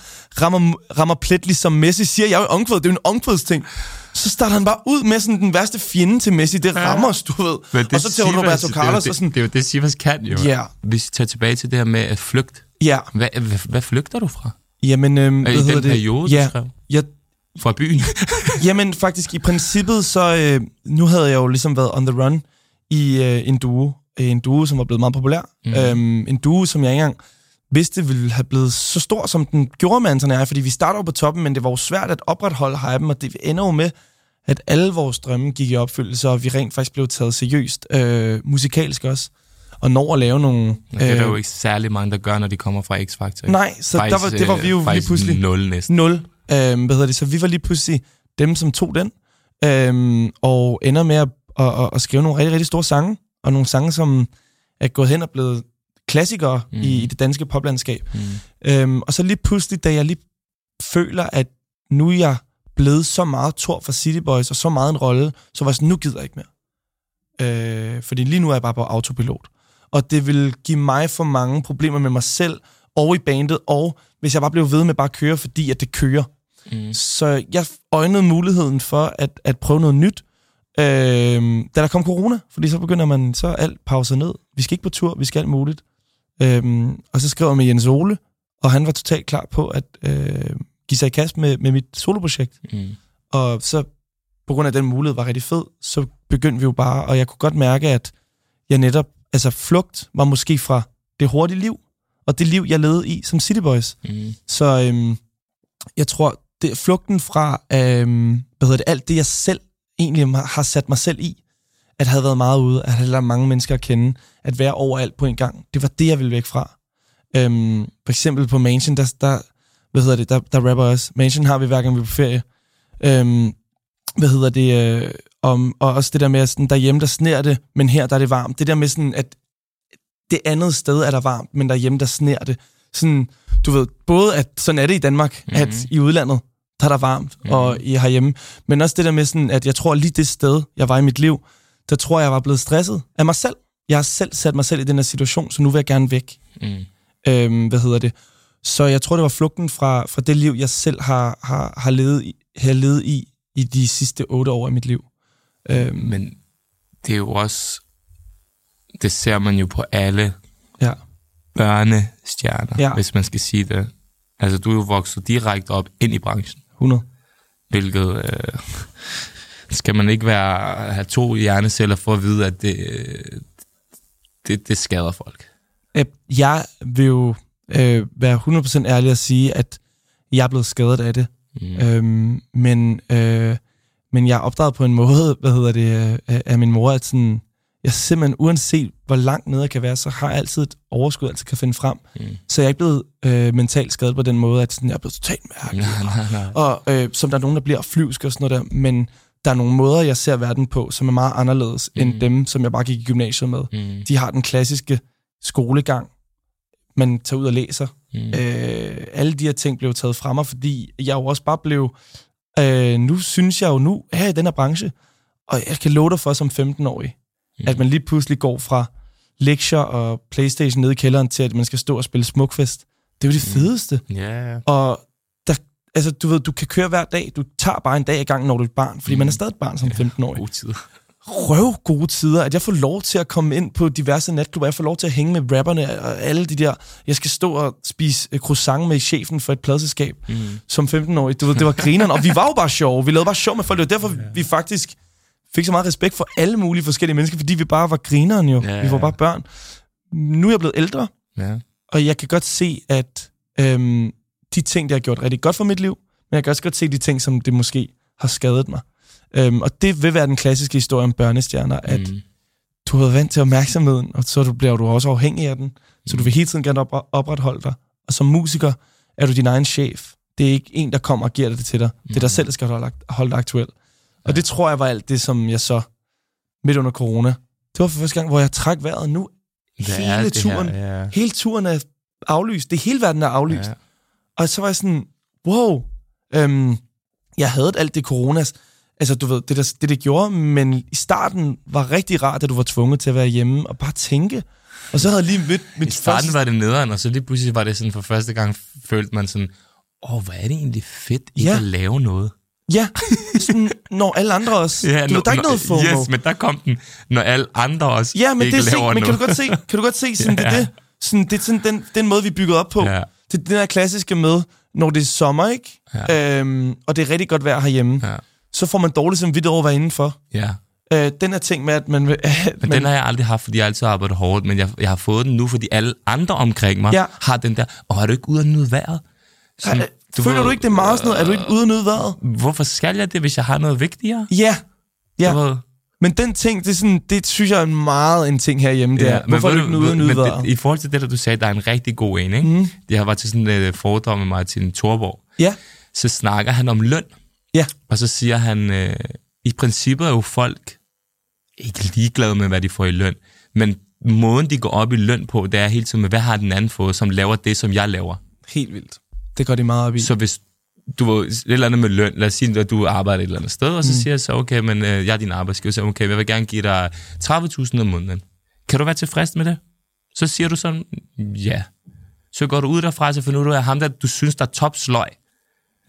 Speaker 2: rammer, rammer plet ligesom Messi, siger jeg jo i omkvædet, det er jo en omkvædsting. Så starter han bare ud med sådan den værste fjende til Messi. Det rammer os, du ved.
Speaker 1: Men det
Speaker 2: og så til Roberto
Speaker 1: det er
Speaker 2: Carlos
Speaker 1: det,
Speaker 2: og sådan,
Speaker 1: Det er jo det, Sivas kan jo.
Speaker 2: Ja.
Speaker 1: Hvis vi tager tilbage til det her med at flygte.
Speaker 2: ja,
Speaker 1: Hvad, hvad, hvad flygter du fra?
Speaker 2: jamen, øhm,
Speaker 1: I
Speaker 2: hvad
Speaker 1: den
Speaker 2: hedder det?
Speaker 1: periode, du
Speaker 2: ja,
Speaker 1: skrev?
Speaker 2: jeg,
Speaker 1: fra byen?
Speaker 2: Jamen faktisk, i princippet, så øh, nu havde jeg jo ligesom været on the run i øh, en duo. En duo, som var blevet meget populær. Mm. Øhm, en duo, som jeg ikke engang vidste ville have blevet så stor, som den gjorde med Anton er, fordi vi starter jo på toppen, men det var jo svært at opretholde hypen, og det ender jo med, at alle vores drømme gik i opfyldelse, og vi rent faktisk blev taget seriøst, øh, musikalsk også, og når at lave nogle...
Speaker 1: Øh, det er der jo ikke særlig mange, der gør, når de kommer fra X-Factor.
Speaker 2: Nej, så faktisk, der var, det var vi jo
Speaker 1: øh,
Speaker 2: lige pludselig...
Speaker 1: nul næsten.
Speaker 2: Nul. Øh, hvad hedder det? Så vi var lige pludselig dem, som tog den, øh, og ender med at, at, at, at skrive nogle rigtig, rigtig store sange, og nogle sange, som er gået hen og blevet klassikere mm. i, i det danske poplandskab. Mm. Øhm, og så lige pludselig, da jeg lige føler, at nu er jeg blevet så meget tor for City Boys, og så meget en rolle, så var jeg sådan, nu gider jeg ikke mere. Øh, fordi lige nu er jeg bare på autopilot. Og det vil give mig for mange problemer med mig selv, og i bandet, og hvis jeg bare blev ved med bare at køre, fordi at det kører. Mm. Så jeg øjnede muligheden for at, at prøve noget nyt, øh, da der kom corona, fordi så begynder man så alt pauset ned. Vi skal ikke på tur, vi skal alt muligt. Øhm, og så skrev jeg med Jens Ole, og han var totalt klar på at øh, give sig i kast med, med mit soloprojekt. Mm. Og så på grund af den mulighed var rigtig fed, så begyndte vi jo bare, og jeg kunne godt mærke, at jeg netop, altså flugt var måske fra det hurtige liv, og det liv, jeg levede i som City Boys. Mm. Så øhm, jeg tror, det, flugten fra, øhm, hvad hedder det, alt det, jeg selv egentlig har sat mig selv i, at have været meget ude, at have lært mange mennesker at kende, at være overalt på en gang. Det var det, jeg ville væk fra. Øhm, for eksempel på Mansion, der, der, hvad hedder det, der, der rapper også. Mansion har vi hver gang vi er på ferie. Øhm, hvad hedder det, øh, om, og også det der med, at sådan, derhjemme der sner det, men her der er det varmt. Det der med sådan, at det andet sted er der varmt, men derhjemme der sner det. Sådan, du ved, både at sådan er det i Danmark, mm-hmm. at i udlandet, der er der varmt, mm-hmm. og i herhjemme. Men også det der med sådan, at jeg tror lige det sted, jeg var i mit liv, der tror jeg, jeg var blevet stresset af mig selv. Jeg har selv sat mig selv i den her situation, så nu vil jeg gerne væk. Mm. Øhm, hvad hedder det? Så jeg tror, det var flugten fra, fra det liv, jeg selv har, har, har, levet, i, har levet i i de sidste otte år af mit liv.
Speaker 1: Øhm. Men det er jo også... Det ser man jo på alle
Speaker 2: ja.
Speaker 1: børnestjerner, ja. hvis man skal sige det. Altså, du er jo vokset direkte op ind i branchen.
Speaker 2: 100.
Speaker 1: Hvilket... Øh, skal man ikke være, have to hjerneceller for at vide, at det, det, det skader folk?
Speaker 2: Jeg vil jo øh, være 100% ærlig at sige, at jeg er blevet skadet af det. Mm. Øhm, men, øh, men jeg er opdraget på en måde, hvad hedder det, øh, af min mor, at sådan, jeg simpelthen, uanset hvor langt nede jeg kan være, så har jeg altid et overskud, altid kan finde frem. Mm. Så jeg er ikke blevet øh, mentalt skadet på den måde, at sådan, jeg er blevet totalt mærkelig. Nej, nej, nej. Og øh, som der er nogen, der bliver flyvsk og sådan noget der, men der er nogle måder, jeg ser verden på, som er meget anderledes mm. end dem, som jeg bare gik i gymnasiet med. Mm. De har den klassiske skolegang, man tager ud og læser. Mm. Øh, alle de her ting blev taget fra mig, fordi jeg jo også bare blev... Øh, nu synes jeg jo nu, her i den her branche, og jeg kan love dig for som 15-årig, mm. at man lige pludselig går fra lektier og Playstation nede i kælderen til, at man skal stå og spille smukfest. Det er jo det mm. fedeste.
Speaker 1: Yeah.
Speaker 2: Og altså, du ved, du kan køre hver dag. Du tager bare en dag i gang, når du er et barn. Fordi mm. man er stadig et barn som 15-årig.
Speaker 1: Gode tider.
Speaker 2: Røv gode tider. At jeg får lov til at komme ind på diverse natklubber. Jeg får lov til at hænge med rapperne og alle de der. Jeg skal stå og spise øh, croissant med chefen for et pladselskab mm. som 15-årig. Du ved, det var grineren. og vi var jo bare sjove. Vi lavede bare sjov med folk. Det var derfor, yeah. vi faktisk fik så meget respekt for alle mulige forskellige mennesker, fordi vi bare var grineren jo. Yeah. Vi var bare børn. Nu er jeg blevet ældre,
Speaker 1: yeah.
Speaker 2: og jeg kan godt se, at øhm, de ting, det har gjort rigtig godt for mit liv, men jeg kan også godt se de ting, som det måske har skadet mig. Øhm, og det vil være den klassiske historie om børnestjerner, at mm. du har været vant til opmærksomheden, og så bliver du også afhængig af den, så du vil hele tiden gerne op- opretholde dig. Og som musiker er du din egen chef. Det er ikke en, der kommer og giver det til dig. Mm. Det er dig selv, der skal holde, holde dig aktuel. Og ja. det tror jeg var alt det, som jeg så midt under corona. Det var for første gang, hvor jeg trak vejret. Nu Hvad hele turen, her? Ja. hele turen er aflyst. Det hele verden er aflyst. Ja. Og så var jeg sådan, wow, øhm, jeg havde alt det coronas, altså du ved, det, der, det det gjorde, men i starten var rigtig rart, at du var tvunget til at være hjemme og bare tænke. Og så havde jeg lige mit, mit
Speaker 1: I starten første... var det nederen, og så lige pludselig var det sådan, for første gang følte man sådan, åh, oh, hvor er det egentlig fedt, I ja. kan lave noget.
Speaker 2: Ja, sådan, når alle andre også. Ja, du, når, der er ikke noget FOMO.
Speaker 1: Yes, men der kom den, når alle andre også
Speaker 2: ja, men
Speaker 1: ikke
Speaker 2: det er
Speaker 1: laver
Speaker 2: se, men kan du godt se, kan du godt se sådan, ja. det, det, sådan, det er sådan den, den måde, vi bygger op på. Ja. Det er den her klassiske med, når det er sommer, ikke?
Speaker 1: Ja.
Speaker 2: Øhm, og det er rigtig godt vejr herhjemme,
Speaker 1: Ja.
Speaker 2: så får man dårligt som vidt over at være indenfor.
Speaker 1: ja.
Speaker 2: Øh, den her ting med, at man... vil- at
Speaker 1: Men
Speaker 2: man
Speaker 1: den har jeg aldrig haft, fordi jeg altid har arbejdet hårdt, men jeg, jeg har fået den nu, fordi alle andre omkring mig
Speaker 2: Ja.
Speaker 1: har den der, og er du ikke ude at nyde vejret? Sådan,
Speaker 2: Øh, Føler
Speaker 1: ved,
Speaker 2: du ikke, det er meget sådan noget? Er du ikke ude at nyde vejret?
Speaker 1: Hvorfor skal jeg det, hvis jeg har noget vigtigere?
Speaker 2: Ja. Ja.
Speaker 1: Du ved,
Speaker 2: Men den ting, det, er sådan, det synes jeg er meget en ting herhjemme. Det er, hvorfor er du ikke ude at nyde
Speaker 1: men
Speaker 2: vejret?
Speaker 1: det, I forhold til det, der du sagde, der er en rigtig god en, ikke? Mm. Jeg var til sådan et uh, foredrag med Martin Thorborg.
Speaker 2: Ja.
Speaker 1: Så snakker han om løn,
Speaker 2: Ja.
Speaker 1: og så siger han, øh, i princippet er jo folk ikke ligeglade med, hvad de får i løn, men måden, de går op i løn på, det er hele tiden med, hvad har den anden fået, som laver det, som jeg laver.
Speaker 2: Helt vildt. Det går de meget op i.
Speaker 1: Så hvis du var et eller andet med løn, lad os sige, at du arbejder et eller andet sted, og så mm. siger jeg så, okay, men øh, jeg er din arbejdsgiver, så okay, jeg vil gerne give dig 30.000 om måneden. Kan du være tilfreds med det? Så siger du sådan, ja. Så går du ud derfra, så finder du af ham, der du synes, der er topsløj,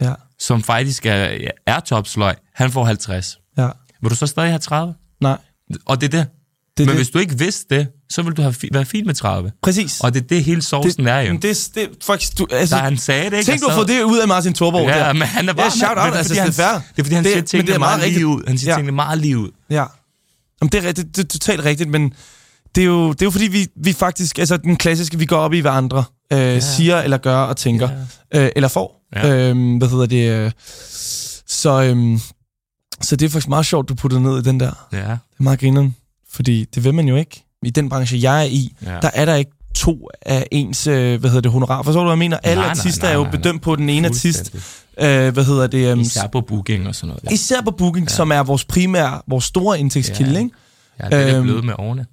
Speaker 2: Ja.
Speaker 1: som faktisk er, er topsløj, han får 50.
Speaker 2: Ja.
Speaker 1: Vil du så stadig have 30?
Speaker 2: Nej.
Speaker 1: Og det er det.
Speaker 2: Det er
Speaker 1: Men
Speaker 2: det.
Speaker 1: hvis du ikke vidste det, så vil du have fi- være fin med 30.
Speaker 2: Præcis.
Speaker 1: Og det er det hele sovsen er jo.
Speaker 2: Det, det, faktisk, du, altså,
Speaker 1: Da han sagde det, ikke?
Speaker 2: tænk, du
Speaker 1: så-
Speaker 2: fået det ud af Martin Thorborg.
Speaker 1: Ja,
Speaker 2: der.
Speaker 1: men han er bare...
Speaker 2: Ja, shout out,
Speaker 1: er,
Speaker 2: altså, det er fair.
Speaker 1: det er, fordi han
Speaker 2: Det-
Speaker 1: siger tingene
Speaker 2: det er meget
Speaker 1: meget lige ud. Han siger
Speaker 2: Ja.
Speaker 1: tingene meget lige ud.
Speaker 2: Ja. Jamen, det, er, det, det er totalt rigtigt, men det er jo, det er jo fordi, vi, vi faktisk, altså den klassiske, vi går op i, hvad andre øh, ja. siger eller gør og tænker, ja. øh, eller får.
Speaker 1: Ja.
Speaker 2: Ja. Øh, hvad hedder det? Øh, så, øh, så det er faktisk meget sjovt, du putter ned i den der.
Speaker 1: Ja.
Speaker 2: Det er meget grineren, fordi det vil man jo ikke. I den branche, jeg er i,
Speaker 1: Ja.
Speaker 2: der er der ikke to af ens, øh, hvad hedder det, honorar. Forstår du, hvad jeg mener? Alle
Speaker 1: Nej, nej,
Speaker 2: artister
Speaker 1: nej,
Speaker 2: er jo
Speaker 1: nej, nej.
Speaker 2: bedømt på den ene artist. Øh, hvad hedder det? Um,
Speaker 1: Især på booking og sådan noget. Ja,
Speaker 2: især på booking, ja. som er vores primære, vores store indtægtskilde,
Speaker 1: Ja.
Speaker 2: ikke?
Speaker 1: ja det er
Speaker 2: Øhm,
Speaker 1: blevet med årene.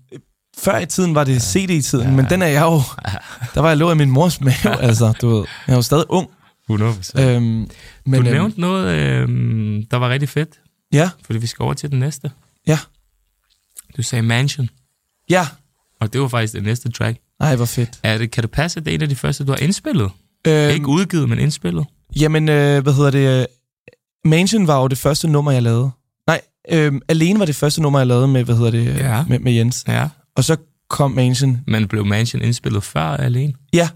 Speaker 2: Før i tiden var det ja. CD-tiden,
Speaker 1: Ja.
Speaker 2: men den er jeg jo... Der var jeg lå af min mors mave, altså, du ved. Jeg er jo stadig ung.
Speaker 1: 100
Speaker 2: Øhm, men,
Speaker 1: Du
Speaker 2: øhm,
Speaker 1: nævnte noget, øhm, der var rigtig fedt,
Speaker 2: Ja,
Speaker 1: fordi vi skal over til den næste.
Speaker 2: ja,
Speaker 1: Du sagde Mansion,
Speaker 2: ja.
Speaker 1: og det var faktisk det næste track.
Speaker 2: Ej, hvor fedt.
Speaker 1: Er det, kan det passe, at det er en af de første, du har indspillet?
Speaker 2: Øhm,
Speaker 1: Ikke udgivet, men indspillet?
Speaker 2: Jamen, øh, hvad hedder det? Mansion var jo det første nummer, jeg lavede. Nej, øh, Alene var det første nummer, jeg lavede med, hvad hedder det,
Speaker 1: Ja.
Speaker 2: med, med Jens.
Speaker 1: Ja.
Speaker 2: Og så kom Mansion.
Speaker 1: Men blev Mansion indspillet før alene?
Speaker 2: Ja,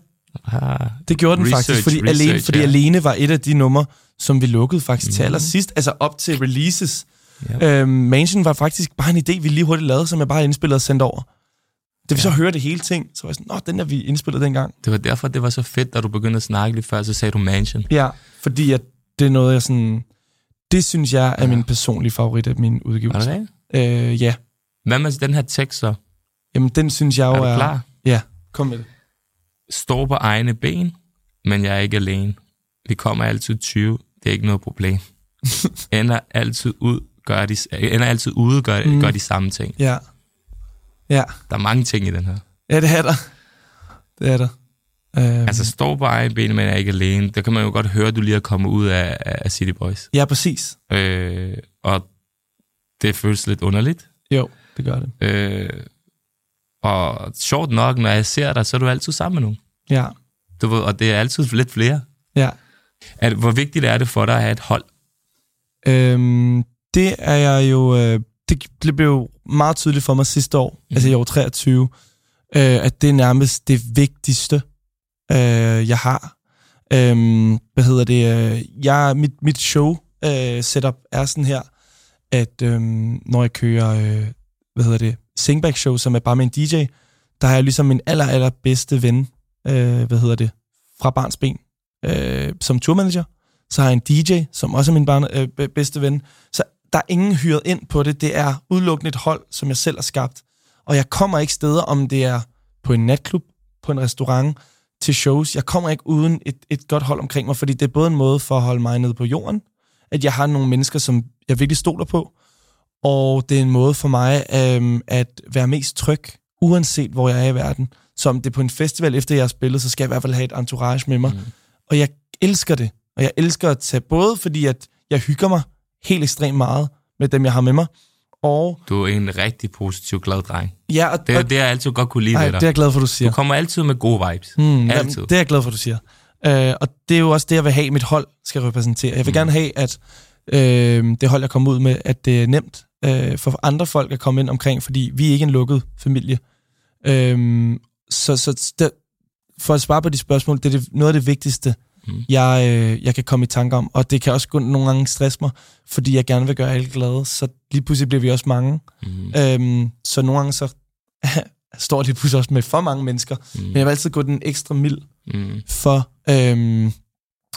Speaker 1: Ah,
Speaker 2: det gjorde den
Speaker 1: Research,
Speaker 2: faktisk, fordi,
Speaker 1: research,
Speaker 2: alene, fordi
Speaker 1: ja.
Speaker 2: Alene var et af de numre, som vi lukkede faktisk mm. til
Speaker 1: Mhm.
Speaker 2: allersidst, altså op til releases.
Speaker 1: Ja.
Speaker 2: Øhm, Mansion var faktisk bare en idé, vi lige hurtigt lavede, som jeg bare indspillede og sendte over. Da vi så hørte hele ting, så var jeg sådan, nå, den er vi indspillet dengang.
Speaker 1: Det var derfor, det var så fedt, da du begyndte at snakke lidt før, så sagde du Mansion.
Speaker 2: Ja, fordi at det er noget, jeg sådan... Det synes jeg er ja. min personlige favorit af min udgivelse.
Speaker 1: det det?
Speaker 2: Øh, ja.
Speaker 1: Hvad med den her tekst så?
Speaker 2: Jamen, den synes jeg jo
Speaker 1: Er du
Speaker 2: er...
Speaker 1: klar?
Speaker 2: Ja, kom med det.
Speaker 1: Står på egne ben, men jeg er ikke alene. Vi kommer altid 20, det er ikke noget problem. ender altid ud, gør de, ender altid ude, gør, mm. Gør de samme ting.
Speaker 2: Ja. Ja.
Speaker 1: Der er mange ting i den her.
Speaker 2: Ja, det er der. Det er der. Øhm,
Speaker 1: Altså, står på egne ben, men er ikke alene. Der kan man jo godt høre, at du lige er kommet ud af, af City Boys.
Speaker 2: Ja, præcis.
Speaker 1: Øh, og det føles lidt underligt.
Speaker 2: Jo, det gør det.
Speaker 1: Øh, og sjovt nok, når jeg ser dig, så er du altid sammen med nogen.
Speaker 2: Ja.
Speaker 1: Du ved, og det er altid lidt flere.
Speaker 2: Ja.
Speaker 1: Det- hvor vigtigt er det for dig at have et hold?
Speaker 2: Øhm, det er jeg jo... Øh, det, det blev jo meget tydeligt for mig sidste år, mm. altså i år 23, øh, at det er nærmest det vigtigste, øh, jeg har. Øhm, hvad hedder det? Øh, jeg, mit, mit show øh, setup er sådan her, at øh, når jeg kører, øh, hvad hedder det, singback show, som er bare med en DJ, der har jeg ligesom min aller, aller bedste ven, øh, hvad hedder det, fra barns ben, øh, som tourmanager. Så har jeg en DJ, som også er min barne, øh, be- bedste ven. Så der er ingen hyret ind på det. Det er udelukkende et hold, som jeg selv har skabt. Og jeg kommer ikke steder, om det er på en natklub, på en restaurant, til shows. Jeg kommer ikke uden et, et godt hold omkring mig, fordi det er både en måde for at holde mig nede på jorden, at jeg har nogle mennesker, som jeg virkelig stoler på, og det er en måde for mig øhm, at være mest tryg, uanset hvor jeg er i verden. Så om det er på en festival, efter jeg har spillet, så skal jeg i hvert fald have et entourage med mig. Mm. Og jeg elsker det. Og jeg elsker at tage både, fordi at jeg hygger mig helt ekstremt meget med dem, jeg har med mig, og
Speaker 1: Du er en rigtig positiv, glad dreng.
Speaker 2: ja, og,
Speaker 1: Det,
Speaker 2: og,
Speaker 1: det har jeg altid godt kunne lide
Speaker 2: ej,
Speaker 1: ved
Speaker 2: det
Speaker 1: dig.
Speaker 2: er jeg glad for, du siger.
Speaker 1: Du kommer altid med gode vibes.
Speaker 2: Mm,
Speaker 1: Altid.
Speaker 2: Jamen, det er jeg glad for, du siger. Øh, og det er jo også det, jeg vil have, mit hold skal repræsentere. Jeg vil mm. gerne have, at øh, det hold, jeg kommer ud med, at det er nemt øh, for andre folk at komme ind omkring, fordi vi er ikke en lukket familie. Øh, så så der, for at svare på de spørgsmål, det er det, noget af det vigtigste, mm. jeg, øh, jeg kan komme i tanke om. Og det kan også nogle gange stresse mig, fordi jeg gerne vil gøre alle glade. Så lige pludselig bliver vi også mange. Mm. Øhm, så nogle gange så står lige pludselig også med for mange mennesker. Mm. Men jeg vil altid gå den ekstra mild mm. for, øhm,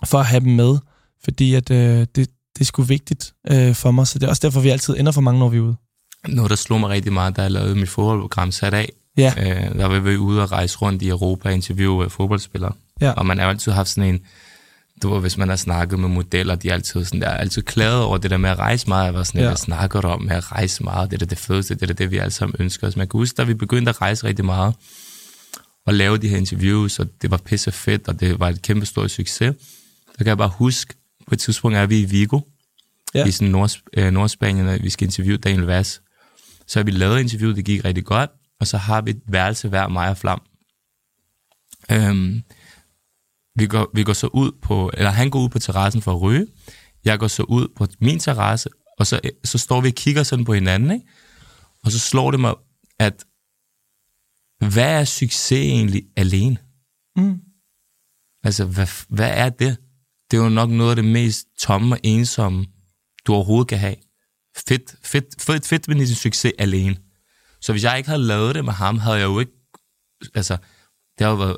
Speaker 2: for at have dem med. Fordi at, øh, det, det er sgu vigtigt øh, for mig. Så det er også derfor, vi altid ender for mange, når vi er ude.
Speaker 1: Noget, der slog mig rigtig meget, da jeg lavede mit fodboldprogram sat af, Ja. Øh, der var vi ude og rejse rundt i Europa og interviewe fodboldspillere. Ja. Og man har altid haft sådan en, du ved, hvis man har snakket med modeller, de er altid, sådan der, altid klaget over det der med at rejse meget. Jeg var sådan, ja. hvad snakker om med at rejse meget? Det er det fedeste, det er det, vi alle sammen ønsker os. Man kan huske, da vi begyndte at rejse rigtig meget, og lave de her interviews, og det var pisse fedt, og det var et kæmpe stort succes. Så kan jeg bare huske, på et tidspunkt er vi i Vigo, ja. i sådan Nord, øh, Nordspanien, og vi skal interviewe Daniel Vass. Så har vi lavet interviewet, det gik rigtig godt, og så har vi et værelse hver mig og Flam. Øhm, vi, går, vi går så ud på, eller han går ud på terrassen for at ryge, jeg går så ud på min terrasse, og så, så står vi og kigger sådan på hinanden, ikke? og så slår det mig, at hvad er succes egentlig alene? Mm. Altså, hvad, hvad er det? Det er jo nok noget af det mest tomme og ensomme, du overhovedet kan have. Fedt, fedt, fedt, fedt med din succes alene. Så hvis jeg ikke havde lavet det med ham, havde jeg jo ikke... Altså, det jo været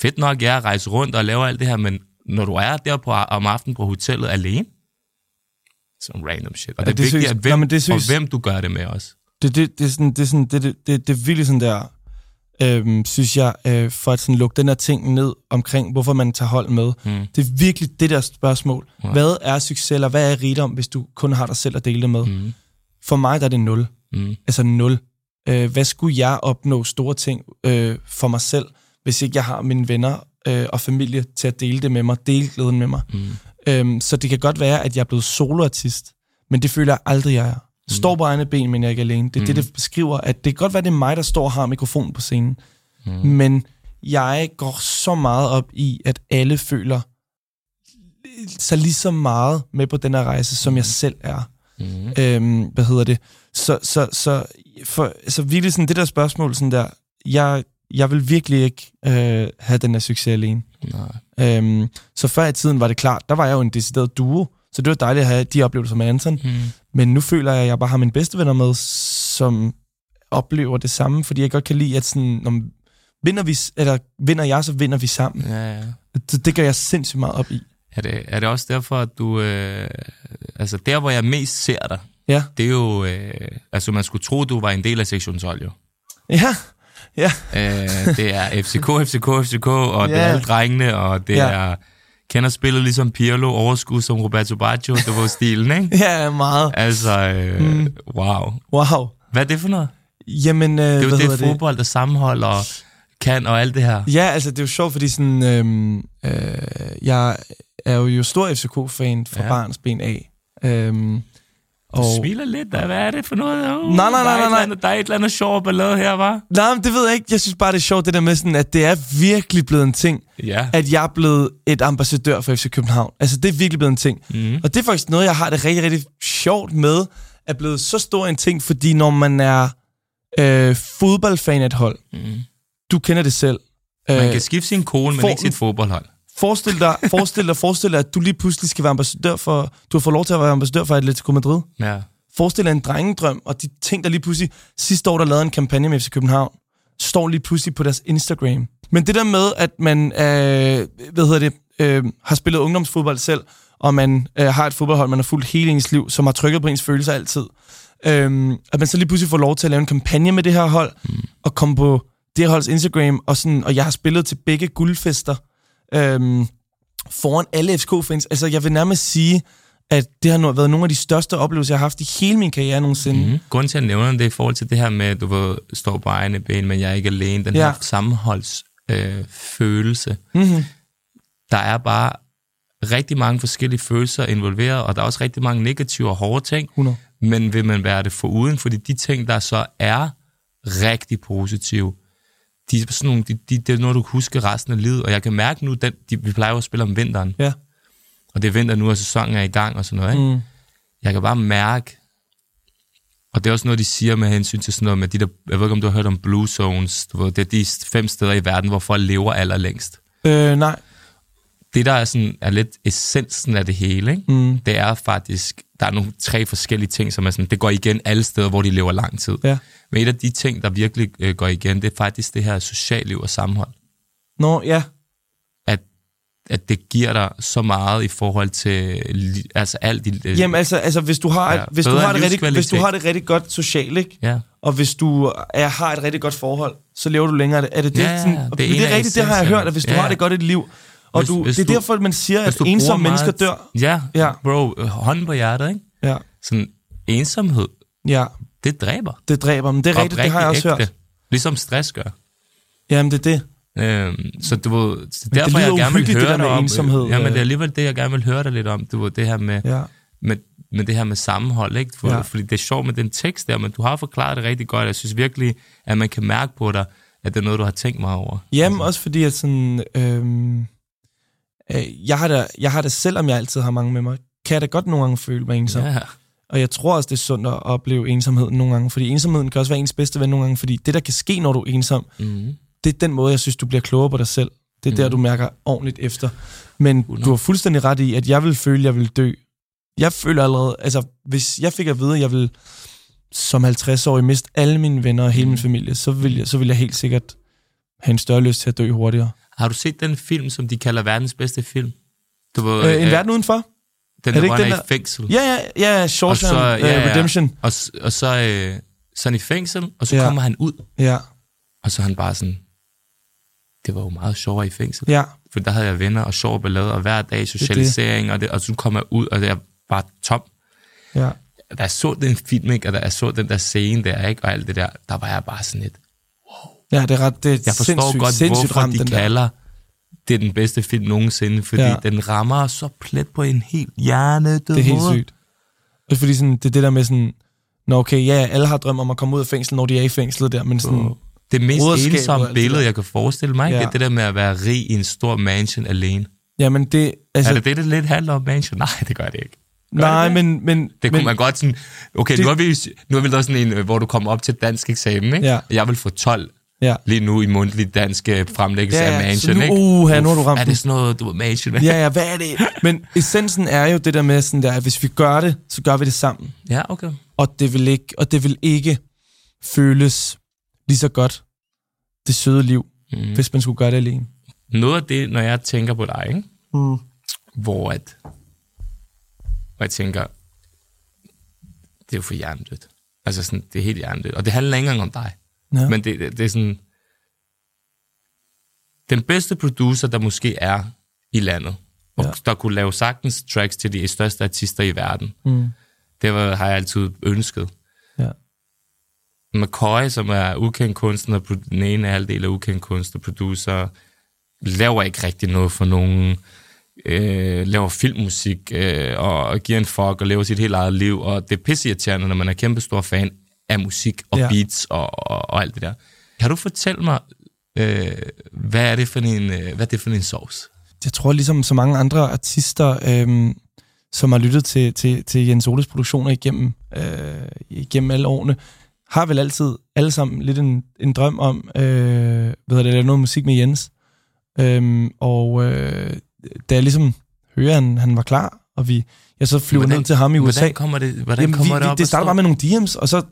Speaker 1: fedt nok, jeg at rejse rundt og lave alt det her, men når du er der på, om aftenen på hotellet alene, sådan random shit. Og ja, det er det vigtigt, at hvem, men det synes, og hvem du gør det med også.
Speaker 2: Det, det, det, er sådan, det, er sådan, det, det, det, det er virkelig sådan der, øhm, synes jeg, øh, for at sådan lukke den her ting ned omkring, hvorfor man tager hold med. Mm. Det er virkelig det der spørgsmål. Ja. Hvad er succes, eller hvad er rigdom, hvis du kun har dig selv at dele det med? Mm. For mig der er det nul. Mm. Altså nul. Øh, hvad skulle jeg opnå store ting øh, for mig selv, hvis ikke jeg har mine venner øh, og familie til at dele det med mig, dele glæden med mig. Mm. Øhm, så det kan godt være, at jeg er blevet soloartist, men det føler jeg aldrig, jeg er. Mm. Står på egne ben, men jeg er ikke alene. Det er mm. det, det beskriver, at det kan godt være, det er mig, der står og har mikrofonen på scenen. Mm. Men jeg går så meget op i, at alle føler så lige så meget med på den her rejse, som mm. jeg selv er. Mm. Øhm, hvad hedder det? Så, så, så, for, så virkelig sådan det der spørgsmål, sådan der, jeg, jeg vil virkelig ikke øh, have den her succes alene. Nej. Øhm, så før i tiden var det klart, der var jeg jo en decideret duo, så det var dejligt at have de oplevelser med Anton. Mm. Men nu føler jeg, at jeg bare har mine bedste venner med, som oplever det samme, fordi jeg godt kan lide, at sådan, når vinder, vi, eller vinder jeg, så vinder vi sammen. Ja, ja. Det, det gør jeg sindssygt meget op i.
Speaker 1: Er det, er det også derfor, at du... Øh, altså, der, hvor jeg mest ser dig, ja. det er jo... Øh, altså, man skulle tro, du var en del af sektion 12, jo.
Speaker 2: Ja, ja.
Speaker 1: Øh, det er FCK, FCK, FCK, og ja. det er alle drengene, og det ja. er... Kender spillet ligesom Pirlo, overskud som Roberto Baggio, det var stilen, ikke?
Speaker 2: ja, meget.
Speaker 1: Altså, øh, mm. wow.
Speaker 2: Wow.
Speaker 1: Hvad er det for noget?
Speaker 2: Jamen, øh,
Speaker 1: det er jo det fodbold, der sammenholder kan og alt det her.
Speaker 2: Ja, altså det er jo sjovt, fordi sådan, øhm, øh, jeg er jo, jo stor FCK-fan fra ja. barns ben af. Øhm,
Speaker 1: du og... smiler lidt, da. hvad er det for noget? Oh,
Speaker 2: nej, nej, nej, nej, nej.
Speaker 1: Der er et eller andet sjovt ballade her, var?
Speaker 2: Nej, men det ved jeg ikke. Jeg synes bare, det er sjovt, det der med sådan, at det er virkelig blevet en ting, ja. at jeg er blevet et ambassadør for FC København. Altså, det er virkelig blevet en ting. Mm. Og det er faktisk noget, jeg har det rigtig, rigtig sjovt med, at blevet så stor en ting, fordi når man er øh, fodboldfan af et hold, mm. du kender det selv.
Speaker 1: Man kan øh, skifte sin kone, men ikke sit fodboldhold.
Speaker 2: Forestil dig, forestil dig, forestil dig, at du lige pludselig skal være ambassadør for... Du har fået lov til at være ambassadør for Atletico Madrid. Ja. Forestil dig en drengedrøm, og de ting, der lige pludselig... Sidste år, der lavede en kampagne med FC København, står lige pludselig på deres Instagram. Men det der med, at man øh, hvad hedder det, øh, har spillet ungdomsfodbold selv, og man øh, har et fodboldhold, man har fulgt hele ens liv, som har trykket på ens følelser altid. Øh, at man så lige pludselig får lov til at lave en kampagne med det her hold, mm. og komme på det holds Instagram, og, sådan, og jeg har spillet til begge guldfester, øhm, foran alle FCK-fans. Altså, jeg vil nærmest sige, at det har været nogle af de største oplevelser, jeg har haft i hele min karriere nogensinde. Mm.
Speaker 1: Grunden til, at jeg nævner det i forhold til det her med, at du vil stå på egne ben, men jeg er ikke alene, den ja. her sammenholdsfølelse. Øh, mm-hmm. Der er bare rigtig mange forskellige følelser involveret, og der er også rigtig mange negative og hårde ting. 100. Men vil man være det foruden? Fordi de ting, der så er rigtig positive, de er sådan nogle, de, de, det er noget, du kan huske resten af livet. Og jeg kan mærke nu, den, de, vi plejer jo at spille om vinteren. Ja. Og det er vinter nu, og sæsonen er i gang og sådan noget. Ikke? Mm. Jeg kan bare mærke, og det er også noget, de siger med hensyn til sådan noget med de der, jeg ved ikke, om du har hørt om Blue Zones, ved, det er de fem steder i verden, hvor folk lever allerlængst.
Speaker 2: Øh, nej.
Speaker 1: Det, der er, sådan, er lidt essensen af det hele, ikke?
Speaker 2: Mm.
Speaker 1: det er faktisk, der er nogle tre forskellige ting, som er sådan, det går igen alle steder, hvor de lever lang tid.
Speaker 2: Ja.
Speaker 1: Men et af de ting, der virkelig øh, går igen, det er faktisk det her socialliv og sammenhold.
Speaker 2: Nå, ja.
Speaker 1: At, at det giver dig så meget i forhold til altså alt de... Øh,
Speaker 2: Jamen altså, altså hvis, du har,
Speaker 1: Ja,
Speaker 2: hvis, du har det rigtig, hvis du har det rigtig godt socialt, ikke?
Speaker 1: ja.
Speaker 2: og hvis du er, har et rigtig godt forhold, så lever du længere. Er det det?
Speaker 1: Ja,
Speaker 2: sådan,
Speaker 1: det er
Speaker 2: det, er rigtigt, det har jeg hørt, at hvis du
Speaker 1: Ja.
Speaker 2: har det godt i et liv, og
Speaker 1: Hvis-
Speaker 2: du,
Speaker 1: hvis
Speaker 2: det er
Speaker 1: du-
Speaker 2: derfor, man siger, at ensomme mennesker
Speaker 1: meget-
Speaker 2: dør.
Speaker 1: Ja,
Speaker 2: Ja.
Speaker 1: bro, øh, hånden på hjertet, ikke?
Speaker 2: Ja,
Speaker 1: Sådan, ensomhed,
Speaker 2: ja,
Speaker 1: det dræber.
Speaker 2: det dræber dem. Det er rigtigt, det har jeg også
Speaker 1: Oprigtigt
Speaker 2: hørt.
Speaker 1: ægte. Ligesom stress gør.
Speaker 2: Jamen, det er det.
Speaker 1: Øhm, så du ved, så
Speaker 2: det
Speaker 1: derfor jeg
Speaker 2: lyder
Speaker 1: gerne vil høre
Speaker 2: det der
Speaker 1: dig om,
Speaker 2: ensomhed,
Speaker 1: Ja, men
Speaker 2: øh.
Speaker 1: det er alligevel det, jeg gerne vil høre dig lidt om, du ved, det her med,
Speaker 2: Ja.
Speaker 1: med, med det her med sammenhold, ikke? For,
Speaker 2: Ja.
Speaker 1: Fordi det er sjovt med den tekst der, men du har forklaret det rigtig godt. Jeg synes virkelig, at man kan mærke på dig, at det er noget, du har tænkt meget over.
Speaker 2: Jamen, også fordi, at sådan... Øhm, øh, jeg, har da, jeg har da, selvom jeg altid har mange med mig, kan jeg da godt nogle gange føle mig ensom.
Speaker 1: Ja.
Speaker 2: Og jeg tror også, det er sundt at opleve ensomhed nogle gange, fordi ensomheden kan også være ens bedste ven nogle gange, fordi det, der kan ske, når du er ensom,
Speaker 1: Mm.
Speaker 2: det er den måde, jeg synes, du bliver klogere på dig selv. Det er mm. der, du mærker ordentligt efter. Men
Speaker 1: 100.
Speaker 2: du har fuldstændig ret i, at jeg vil føle, at jeg vil dø. Jeg føler allerede, altså hvis jeg fik at vide, at jeg vil som 50-årig miste alle mine venner og hele min familie, så vil, jeg, så vil jeg helt sikkert have en større lyst til at dø hurtigere.
Speaker 1: Har du set den film, som de kalder verdens bedste film? Du ved,
Speaker 2: Øh, en verden udenfor?
Speaker 1: den,
Speaker 2: er det
Speaker 1: der, hvor han er i fængsel.
Speaker 2: Ja, ja, ja, Shawshank
Speaker 1: Og så- ja, ja.
Speaker 2: Redemption.
Speaker 1: Og, og så, øh, så er han i fængsel, og så
Speaker 2: Ja.
Speaker 1: kommer han ud,
Speaker 2: Ja,
Speaker 1: og så er han bare sådan, det var jo meget sjovere i fængsel.
Speaker 2: ja,
Speaker 1: For der havde jeg venner og sjov ballade, og hver dag socialisering, og, det, og så kommer jeg ud, og det er bare tom.
Speaker 2: ja.
Speaker 1: Da jeg så den film, ikke, og da jeg så den der scene der, ikke, og alt det der, der var jeg bare sådan lidt,
Speaker 2: Ja, det er ret det er
Speaker 1: jeg forstår
Speaker 2: sindssygt,
Speaker 1: godt,
Speaker 2: sindssygt
Speaker 1: hvorfor
Speaker 2: ramt,
Speaker 1: de
Speaker 2: den der.
Speaker 1: kalder det er den bedste film nogensinde, fordi
Speaker 2: Ja.
Speaker 1: ja. den rammer så plet på en helt hjerne.
Speaker 2: Det er helt sygt. Og fordi sådan, det er det der med sådan, Nå okay, ja, alle har drøm om at komme ud af fængsel, når de er i fængslet der, men sådan,
Speaker 1: Det mest ensomme
Speaker 2: det
Speaker 1: billede, jeg kan forestille mig,
Speaker 2: Ja.
Speaker 1: ja. det er det der med at være rig i en stor mansion alene.
Speaker 2: jamen det,
Speaker 1: Altså, er det det, det lidt handler om mansion? Nej, det gør det ikke. Gør
Speaker 2: nej,
Speaker 1: det,
Speaker 2: men, men,
Speaker 1: Det kunne
Speaker 2: men,
Speaker 1: man godt sådan... Okay,
Speaker 2: Det-
Speaker 1: det, nu, er vi, nu er vi der sådan en, øh, hvor du kommer op til dansk eksamen, ikke?
Speaker 2: Ja.
Speaker 1: Jeg vil få 12
Speaker 2: ja.
Speaker 1: lige nu i mundtlig dansk øh, fremlæggelse
Speaker 2: Ja,
Speaker 1: af
Speaker 2: ja, så
Speaker 1: mansion,
Speaker 2: nu-
Speaker 1: ikke?
Speaker 2: uha, nu har du ramt
Speaker 1: Er det sådan noget, du ved, mansion?
Speaker 2: Ja, ja, hvad er det? Men essensen er jo det der med sådan der, at hvis vi gør det, så gør vi det sammen.
Speaker 1: ja, okay.
Speaker 2: Og det vil ikke, og det vil ikke føles lige så godt, det søde liv,
Speaker 1: mm.
Speaker 2: hvis man skulle gøre det alene.
Speaker 1: Noget af det, når jeg tænker på dig, ikke?
Speaker 2: Mm.
Speaker 1: hvor at hvor jeg tænker, det er jo for hjernedødt. Altså sådan, det er helt hjernedødt. Og det handler ikke engang om dig.
Speaker 2: Ja.
Speaker 1: Men det, det, det er sådan, den bedste producer, der måske er i landet, og
Speaker 2: Ja.
Speaker 1: der kunne lave sagtens tracks til de største artister i verden,
Speaker 2: Mm.
Speaker 1: det var, har jeg altid ønsket.
Speaker 2: Ja.
Speaker 1: McCoy, som er ukendt kunstner, den ene halvdel af ukendt kunstner, producer, laver ikke rigtig noget for nogen, øh, laver filmmusik, øh, og, og giver en fuck, og lever sit helt eget liv, og det er pisseirriterende, når man er kæmpe stor fan af musik og
Speaker 2: Ja.
Speaker 1: beats og, og, og alt det der. Kan du fortælle mig, øh, hvad er det for en, øh, hvad er det for en sovs?
Speaker 2: jeg tror ligesom så mange andre artister, øhm, som har lyttet til, til, til Jens Oles produktioner igennem, øh, igennem alle årene, har vel altid alle sammen lidt en, en drøm om, øh, hvad det, at lave noget musik med Jens. Øhm, og øh, da jeg ligesom hører, at han, han var klar, og vi, jeg så flyver
Speaker 1: Hvordan-
Speaker 2: ned til ham i USA.
Speaker 1: Hvordan kommer det, hvordan
Speaker 2: Jamen,
Speaker 1: kommer
Speaker 2: vi,
Speaker 1: det
Speaker 2: vi,
Speaker 1: op?
Speaker 2: det starter bare med nogle DM's, og så,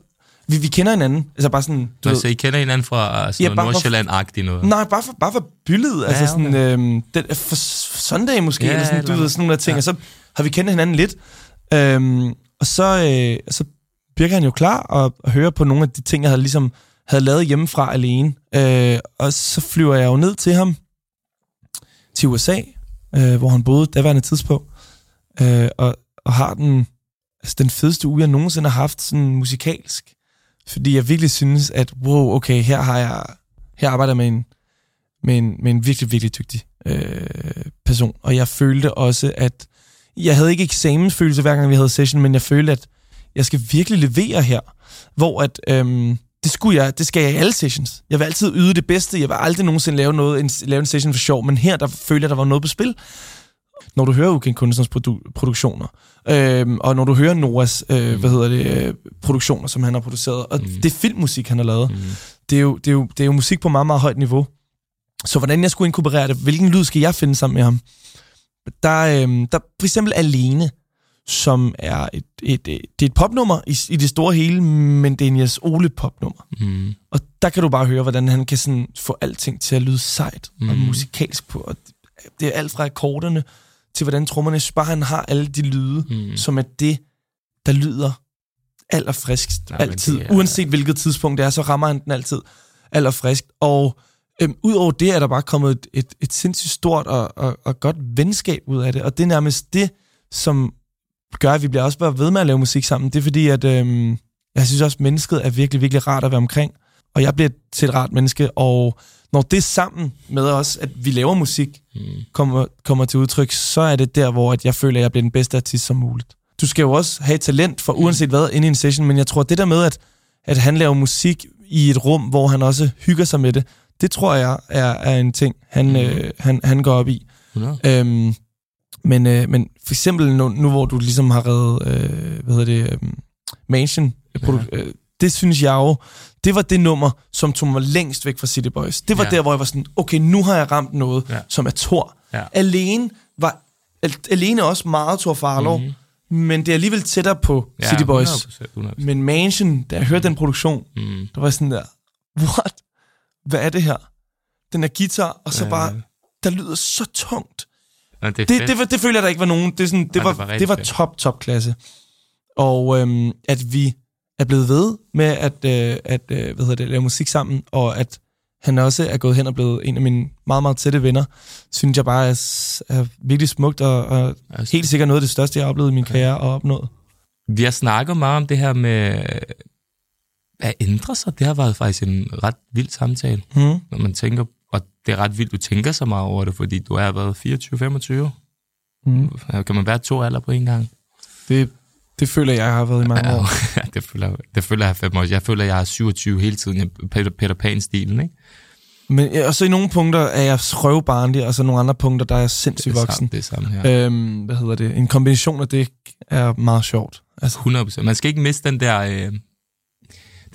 Speaker 2: vi, vi kender hinanden. Altså bare sådan, du
Speaker 1: Nå,
Speaker 2: ved,
Speaker 1: så I kender hinanden fra sådan
Speaker 2: Ja,
Speaker 1: Nordsjælland-agtigt noget?
Speaker 2: Nej, bare for, bare for byldet. Ja, altså
Speaker 1: okay.
Speaker 2: sådan, øhm, den, for Sunday måske,
Speaker 1: Ja,
Speaker 2: eller sådan,
Speaker 1: eller
Speaker 2: du ved, sådan nogle der ting.
Speaker 1: Ja.
Speaker 2: Og så har vi kendt hinanden lidt. Øhm, og så, øh, så virker han jo klar og, og hører på nogle af de ting, jeg havde, ligesom, havde lavet hjemmefra alene. Øh, og så flyver jeg jo ned til ham til USA, øh, hvor han boede daværende tidspunkt. Øh, og, og har den, altså den fedeste uge, jeg nogensinde har haft sådan musikalsk. Fordi jeg virkelig synes, at wow, okay, her har jeg her arbejder jeg med en, med en, med en virkelig, virkelig dygtig øh, person. Og jeg følte også, at jeg havde ikke eksamensfølelse hver gang vi havde session, men jeg følte, at jeg skal virkelig levere her. Hvor at, øhm, det, skulle jeg, det skal jeg i alle sessions. Jeg vil altid yde det bedste. Jeg vil aldrig nogensinde lave, noget, en, lave en session for sjov, men her der følte jeg, der var noget på spil. Når du hører Ukendt Kunstners produ- produktioner, øhm, og når du hører Noahs øh, mm. hvad hedder det, øh, produktioner, som han har produceret, og mm. det filmmusik, han har lavet,
Speaker 1: Mm.
Speaker 2: det er, jo, det, er jo, det er jo musik på meget, meget højt niveau. Så hvordan jeg skulle inkorporere det, hvilken lyd skal jeg finde sammen med ham? der, øhm, der for eksempel Alene, som er et, et, et, det er et popnummer i, i det store hele, men det er en Jes Ole popnummer.
Speaker 1: Mm.
Speaker 2: Og der kan du bare høre, hvordan han kan sådan få alting til at lyde sejt mm. og musikalsk på. Og det er alt fra akkorderne til hvordan trommerne, bare, han har alle de lyde, mm. som er det, der lyder allerfriskst
Speaker 1: Nej,
Speaker 2: altid.
Speaker 1: er-
Speaker 2: Uanset hvilket tidspunkt det er, så rammer han den altid allerfriskst. Og øhm, udover det er der bare kommet et, et, et sindssygt stort og, og, og godt venskab ud af det. Og det er nærmest det, som gør, at vi bliver også bare ved med at lave musik sammen. Det er fordi, at øhm, jeg synes også, at mennesket er virkelig, virkelig rart at være omkring. Og jeg bliver til et rart menneske, og når det sammen med os, at vi laver musik,
Speaker 1: Mm.
Speaker 2: kommer, kommer til udtryk, så er det der, hvor at jeg føler, at jeg bliver den bedste artist som muligt. Du skal jo også have talent for uanset hvad inde i en session, men jeg tror, det der med, at, at han laver musik i et rum, hvor han også hygger sig med det, det tror jeg er, er en ting, han,
Speaker 1: Mhm.
Speaker 2: øh, han, han går op i.
Speaker 1: 100.
Speaker 2: Øhm, men, øh, men for eksempel nu, nu, hvor du ligesom har reddet, øh, hvad hedder det, øh, Mansion,
Speaker 1: Ja.
Speaker 2: ja. øh, det synes jeg jo, det var det nummer, som tog mig længst væk fra City Boys. Det var
Speaker 1: Ja.
Speaker 2: der, hvor jeg var sådan, okay, nu har jeg ramt noget, Ja. som er Thor.
Speaker 1: Ja.
Speaker 2: Alene var al- alene også meget Thor Farlow,
Speaker 1: Mhm.
Speaker 2: mm. men det er alligevel tættere på
Speaker 1: Ja,
Speaker 2: City Boys.
Speaker 1: 100%, 100%.
Speaker 2: Men Mansion, da jeg hørte den produktion,
Speaker 1: Mm.
Speaker 2: der var sådan der, what? Hvad er det her? Den er guitar, og så
Speaker 1: Ja.
Speaker 2: bare, der lyder så tungt.
Speaker 1: Ja, det,
Speaker 2: Det, det, var, det føler jeg, der ikke var nogen. Det, sådan, det,
Speaker 1: Nej,
Speaker 2: var,
Speaker 1: det var
Speaker 2: det var top, top klasse. Og øhm, at vi er blevet ved med at, øh, at øh, hvad hedder det, lave musik sammen, og at han også er gået hen og blevet en af mine meget, meget tætte venner, synes jeg bare er, er virkelig smukt, og, og
Speaker 1: Altså,
Speaker 2: helt sikkert noget af det største, jeg har oplevet i min karriere og opnået.
Speaker 1: Vi har snakket meget om det her med at ændre sig. Det har været faktisk en ret vild samtale,
Speaker 2: Hmm.
Speaker 1: når man tænker, og det er ret vildt, du tænker så meget over det, fordi du er været 24-25.
Speaker 2: Hmm.
Speaker 1: Kan man være to alder på en gang?
Speaker 2: Det, det føler jeg, jeg har været i mange år.
Speaker 1: Ja, det føler, jeg- det føler jeg fem år. Jeg føler, jeg er 27 hele tiden. Peter, Peter Pan-stilen, ikke?
Speaker 2: Men, og så i nogle punkter er jeg røvbarnlig, og så nogle andre punkter, der er jeg sindssygt voksen.
Speaker 1: Det er samme her.
Speaker 2: Øhm, hvad hedder det? En kombination af det er meget sjovt. Altså,
Speaker 1: 100%. Man skal ikke miste den der, øh,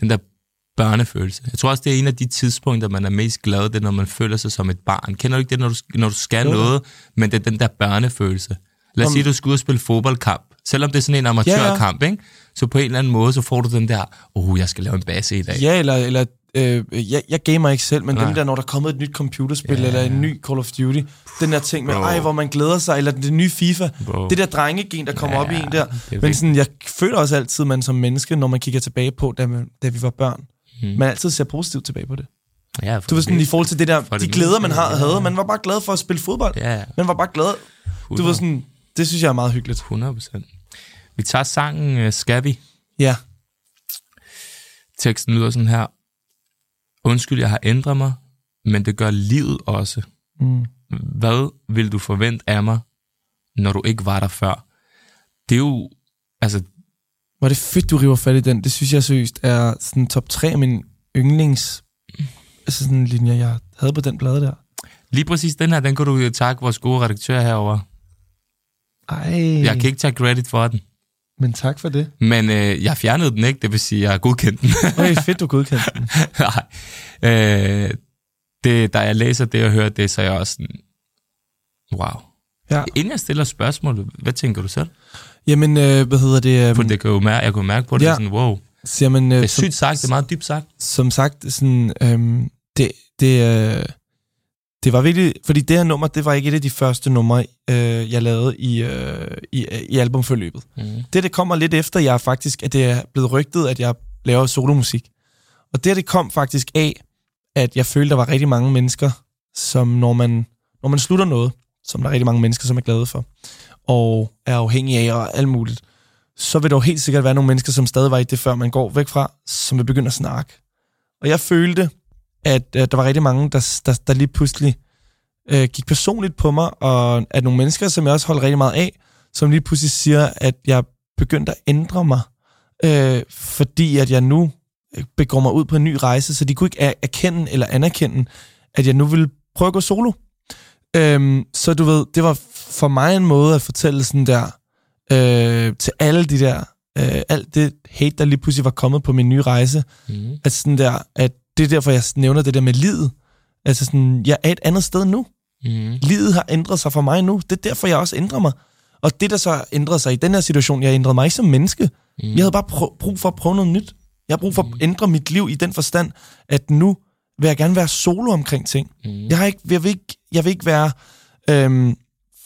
Speaker 1: den der børnefølelse. Jeg tror også, det er en af de tidspunkter, man er mest glad, det er, når man føler sig som et barn. Kender du ikke det, når du, når du skal
Speaker 2: Jo.
Speaker 1: noget, men det er den der børnefølelse. Lad os sige, du skal ud og spille fodboldkamp. Selvom det er sådan en amatørkamp, ikke? så på en eller anden måde, så får du den der, oh, jeg skal lave en base i dag.
Speaker 2: Ja, eller, eller øh, jeg, jeg gamer ikke selv, men
Speaker 1: Nej.
Speaker 2: dem der, når der er kommet et nyt computerspil,
Speaker 1: Ja.
Speaker 2: yeah. eller en ny Call of Duty, den der ting med,
Speaker 1: Bro.
Speaker 2: ej, hvor man glæder sig, eller det nye FIFA,
Speaker 1: Bro.
Speaker 2: det der drengegen, der kommer
Speaker 1: Ja,
Speaker 2: op i en der.
Speaker 1: det er
Speaker 2: Men sådan, jeg føler også altid, man som menneske, når man kigger tilbage på, da, man, da vi var børn,
Speaker 1: Mm.
Speaker 2: man altid ser positivt tilbage på det.
Speaker 1: Ja,
Speaker 2: Du ved sådan, i forhold til det der, de
Speaker 1: det
Speaker 2: glæder, man har,
Speaker 1: ja.
Speaker 2: havde, man var bare glad for at spille fodbold.
Speaker 1: Ja,
Speaker 2: Man var bare glad. Du ved sådan, det synes jeg er meget hyggeligt.
Speaker 1: 100 procent. Vi tager sangen uh, Skal vi?
Speaker 2: Ja.
Speaker 1: Teksten lyder sådan her. Undskyld, jeg har ændret mig, men det gør livet også.
Speaker 2: Mm.
Speaker 1: Hvad vil du forvente af mig, når du ikke var der før? Det er jo, altså,
Speaker 2: Var det fedt, du river fat i den. Det synes jeg seriøst er sådan top 3 af mine yndlings altså sådan linjer, jeg havde på den plade der.
Speaker 1: lige præcis den her, den kan du takke vores gode redaktør herover.
Speaker 2: Ej,
Speaker 1: Jeg kan ikke tage credit for den,
Speaker 2: men tak for det.
Speaker 1: men øh, jeg fjernede den ikke, det vil sige, jeg har godkendt den.
Speaker 2: Okay, fedt, du godkendte den.
Speaker 1: Nej. Øh, det, da jeg læser det og hører det, så er jeg også sådan, wow.
Speaker 2: Ja.
Speaker 1: Inden jeg stiller spørgsmål, hvad tænker du selv?
Speaker 2: Jamen, øh, hvad hedder det?
Speaker 1: For
Speaker 2: Um,
Speaker 1: det kan jo mærke, jeg kunne mærke på det,
Speaker 2: Ja.
Speaker 1: sådan, wow.
Speaker 2: siger man, øh,
Speaker 1: Det er
Speaker 2: som,
Speaker 1: sygt sagt, det er meget dybt sagt.
Speaker 2: som sagt, sådan, øhm, det, det, øh, det var virkelig, fordi det her nummer, det var ikke et af de første numre, øh, jeg lavede i, øh, i, i albumforløbet.
Speaker 1: Mm.
Speaker 2: Det, det kommer lidt efter, jeg faktisk, at det er blevet rygtet, at jeg laver solomusik. Og det, det kom faktisk af, at jeg følte, der var rigtig mange mennesker, som når man, når man slutter noget, som der er rigtig mange mennesker, som er glade for, og er afhængige af og alt muligt, så vil der jo helt sikkert være nogle mennesker, som stadig var i det, før man går væk fra, som vil begynde at snakke. Og jeg følte, at, at der var rigtig mange, der, der, der lige pludselig øh, gik personligt på mig, og at nogle mennesker, som jeg også holdt rigtig meget af, som lige pludselig siger, at jeg begyndte at ændre mig, øh, fordi at jeg nu øh, begår mig ud på en ny rejse, så de kunne ikke er- erkende eller anerkende, at jeg nu ville prøve at gå solo. Øhm, så du ved, det var for mig en måde at fortælle sådan der, øh, til alle de der, øh, alt det hate, der lige pludselig var kommet på min nye rejse,
Speaker 1: Mm.
Speaker 2: at sådan der, at det er derfor, jeg nævner det der med livet. Altså sådan, jeg er et andet sted nu.
Speaker 1: Mm.
Speaker 2: Livet har ændret sig for mig nu. Det er derfor, jeg også ændrer mig. Og det, der så ændrede sig i den her situation, jeg ændrede mig ikke som menneske. Mm. Jeg havde bare prøv, brug for at prøve noget nyt. Jeg har brug for at ændre mit liv i den forstand, at nu vil jeg gerne være solo omkring ting.
Speaker 1: Mm.
Speaker 2: Jeg, har ikke, jeg, vil ikke, jeg vil ikke være øhm,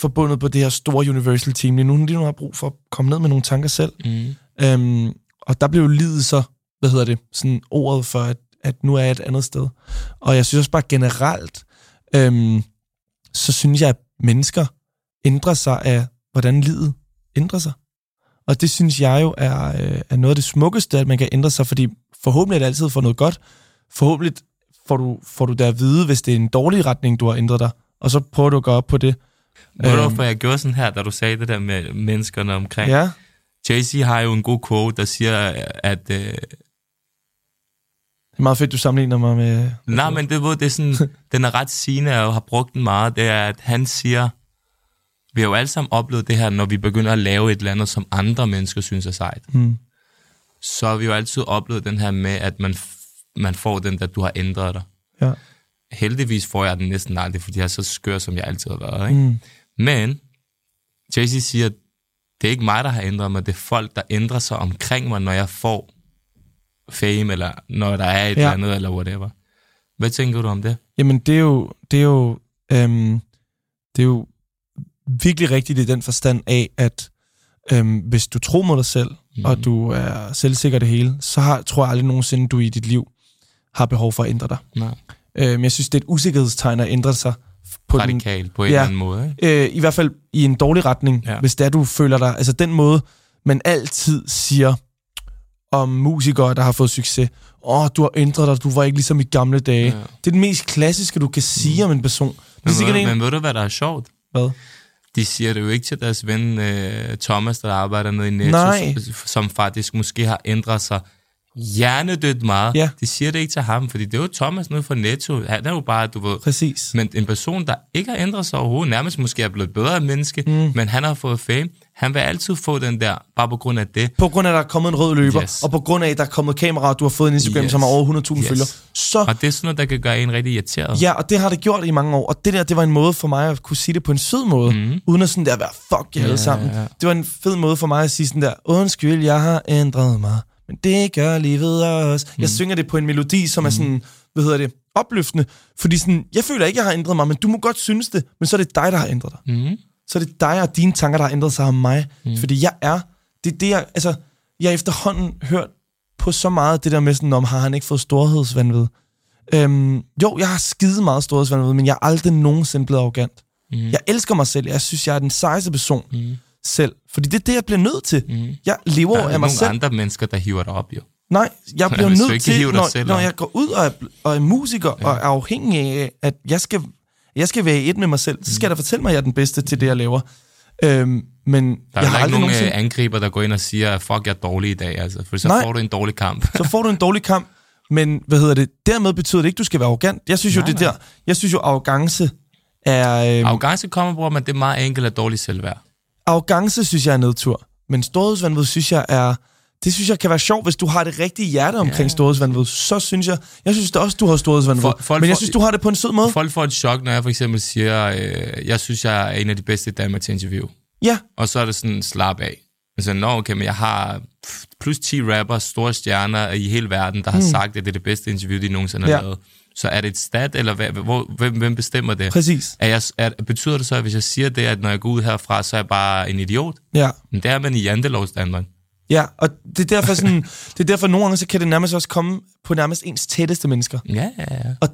Speaker 2: forbundet på det her store Universal team lige nu. Lige nu har jeg brug for at komme ned med nogle tanker selv.
Speaker 1: Mm.
Speaker 2: Øhm, og der blev livet så, hvad hedder det, sådan ordet for, at, at nu er jeg et andet sted. Og jeg synes også bare generelt, øhm, så synes jeg, at mennesker ændrer sig af, hvordan livet ændrer sig. Og det synes jeg jo er, øh, er noget af det smukkeste, at man kan ændre sig, fordi forhåbentlig er det altid for noget godt. Forhåbentlig får du, får du der at vide, hvis det er en dårlig retning, du har ændret dig, og så prøver du at gå op på det.
Speaker 1: Ved du,
Speaker 2: Øhm.
Speaker 1: hvorfor jeg gjorde sådan her, da du sagde det der med menneskerne omkring?
Speaker 2: Ja,
Speaker 1: Jay-Z har jo en god quote, der siger, at... Øh,
Speaker 2: det er meget fedt, du sammenligner mig med...
Speaker 1: nej, men det, det er sådan, den er ret sigende, og jeg har brugt den meget, det er, at han siger, vi har jo alle sammen oplevet det her, når vi begynder at lave et eller andet, som andre mennesker synes er sejt.
Speaker 2: Hmm.
Speaker 1: Så har vi jo altid oplevet den her med, at man, man får den, der du har ændret dig.
Speaker 2: Ja.
Speaker 1: Heldigvis får jeg den næsten aldrig, fordi jeg er så skør, som jeg altid har været. Ikke?
Speaker 2: Mm.
Speaker 1: Men Jay-Z siger, det er ikke mig, der har ændret mig, det er folk, der ændrer sig omkring mig, når jeg får fame, eller når der er et
Speaker 2: Ja.
Speaker 1: eller andet, eller whatever. Hvad tænker du om det?
Speaker 2: Jamen, det er jo, det er jo, øhm, det er jo virkelig rigtigt i den forstand af, at øhm, hvis du tror mod dig selv, mm. og du er selvsikker det hele, så har, tror jeg aldrig nogensinde, du i dit liv har behov for at ændre dig.
Speaker 1: Nej.
Speaker 2: Øhm, jeg synes, det er et usikkerhedstegn at ændre sig på den,
Speaker 1: Radikalt, på en
Speaker 2: Ja.
Speaker 1: eller anden måde. Ikke?
Speaker 2: øh, i hvert fald i en dårlig retning,
Speaker 1: ja.
Speaker 2: hvis det er, du føler dig, altså den måde, man altid siger om musikere, der har fået succes, åh, oh, du har ændret dig, du var ikke ligesom i gamle dage.
Speaker 1: Ja.
Speaker 2: Det er det mest klassiske, du kan sige mm. om en person. Er
Speaker 1: Men, ved,
Speaker 2: en...
Speaker 1: men ved du, hvad der er sjovt?
Speaker 2: Hvad?
Speaker 1: De siger det jo ikke til deres ven uh, Thomas, der arbejder nede i Netto,
Speaker 2: Nej.
Speaker 1: som- som faktisk måske har ændret sig hjernedødt meget.
Speaker 2: Ja.
Speaker 1: De siger det ikke til ham, fordi det er jo Thomas nede fra Netto. Han er jo bare, du ved,
Speaker 2: Præcis.
Speaker 1: Men en person, der ikke har ændret sig overhovedet, nærmest måske er blevet bedre menneske, mm. men han har fået fame, han vil altid få den der, bare på grund af det.
Speaker 2: På grund af, at der er kommet en rød løber,
Speaker 1: Yes.
Speaker 2: og på grund af, at der er kommet kamera, og du har fået en Instagram,
Speaker 1: Yes.
Speaker 2: som har over 100.000
Speaker 1: Yes.
Speaker 2: følgere. Så,
Speaker 1: Og det er sådan noget, der kan gøre en rigtig irriteret.
Speaker 2: ja, og det har det gjort i mange år. Og det der, det var en måde for mig at kunne sige det på en sød måde, mm. uden at sådan der være, fuck jer
Speaker 1: Ja,
Speaker 2: alle sammen. Det var en fed måde for mig at sige sådan der, undskyld, jeg har ændret mig, men det gør livet også. Mm. Jeg synger det på en melodi, som mm. er sådan, hvad hedder det, opløftende. Fordi sådan, jeg føler ikke, jeg har ændret mig, men du må godt synes det, men så er det dig, der har ændret dig.
Speaker 1: Mm.
Speaker 2: Så er det dig og dine tanker, der har ændret sig om mig. Mm. Fordi jeg er, det er det, jeg, altså, jeg har efterhånden hørt på så meget det der med sådan, om har han ikke fået storhedsvandvid. Øhm, jo, jeg har skide meget storhedsvandvid, men jeg er aldrig nogensinde blevet arrogant. Mm. Jeg elsker mig selv. Jeg synes, jeg er den sejeste person mm. selv. Fordi det er det, jeg bliver nødt til. Mm. Jeg lever
Speaker 1: Der er
Speaker 2: af mig
Speaker 1: nogle
Speaker 2: selv.
Speaker 1: andre mennesker, der hiver dig op, jo.
Speaker 2: Nej, jeg bliver nødt til, når, når jeg går ud og er, og er musiker ja. og er afhængig af, at jeg skal, jeg skal være i et med mig selv, så skal der fortælle mig, at jeg er den bedste til det, jeg laver. Øhm, men
Speaker 1: Der
Speaker 2: jeg
Speaker 1: er
Speaker 2: har
Speaker 1: jo ikke
Speaker 2: aldrig
Speaker 1: nogen
Speaker 2: nogensinde...
Speaker 1: øh, angriber, der går ind og siger, fuck, jeg er dårlig i dag, altså. For så
Speaker 2: Nej.
Speaker 1: får du en dårlig kamp.
Speaker 2: så får du en dårlig kamp, men hvad hedder det? Dermed betyder det ikke, du skal være arrogant. Jeg synes jo,
Speaker 1: Nej,
Speaker 2: det der, jeg synes jo, arrogance er... Øhm,
Speaker 1: Arrogance kommer, bror, men det er meget enkelt af dårlig selvværd.
Speaker 2: arrogance synes jeg er nedtur, men storhedsvandvid synes jeg er... Det synes jeg kan være sjovt, hvis du har det rigtige hjerte omkring
Speaker 1: Ja.
Speaker 2: storhedsvandvid. Så synes jeg... Jeg synes også, du har storhedsvandvid.
Speaker 1: Folk
Speaker 2: Men jeg synes, du har det på en sød måde.
Speaker 1: Folk får et chok, når jeg for eksempel siger, øh, jeg synes, jeg er en af de bedste i Danmark til interview.
Speaker 2: Ja,
Speaker 1: Og så er det sådan, slap af. Altså, nå, okay, men jeg har plus 10 rapper, store stjerner i hele verden, der har sagt, at det er det bedste interview, de nogensinde har.
Speaker 2: Ja.
Speaker 1: lavet. Så er det et stat, eller hvad, hvor, hvem, hvem bestemmer det?
Speaker 2: præcis.
Speaker 1: Er jeg, er, betyder det så, at hvis jeg siger det, at når jeg går ud herfra, så er jeg bare en idiot?
Speaker 2: Ja.
Speaker 1: Men det er man i Jantelovs Danmark.
Speaker 2: Ja, og det er derfor sådan, det er derfor nogle gange, så kan det nærmest også komme på nærmest ens tætteste mennesker.
Speaker 1: Ja, ja, ja.
Speaker 2: Og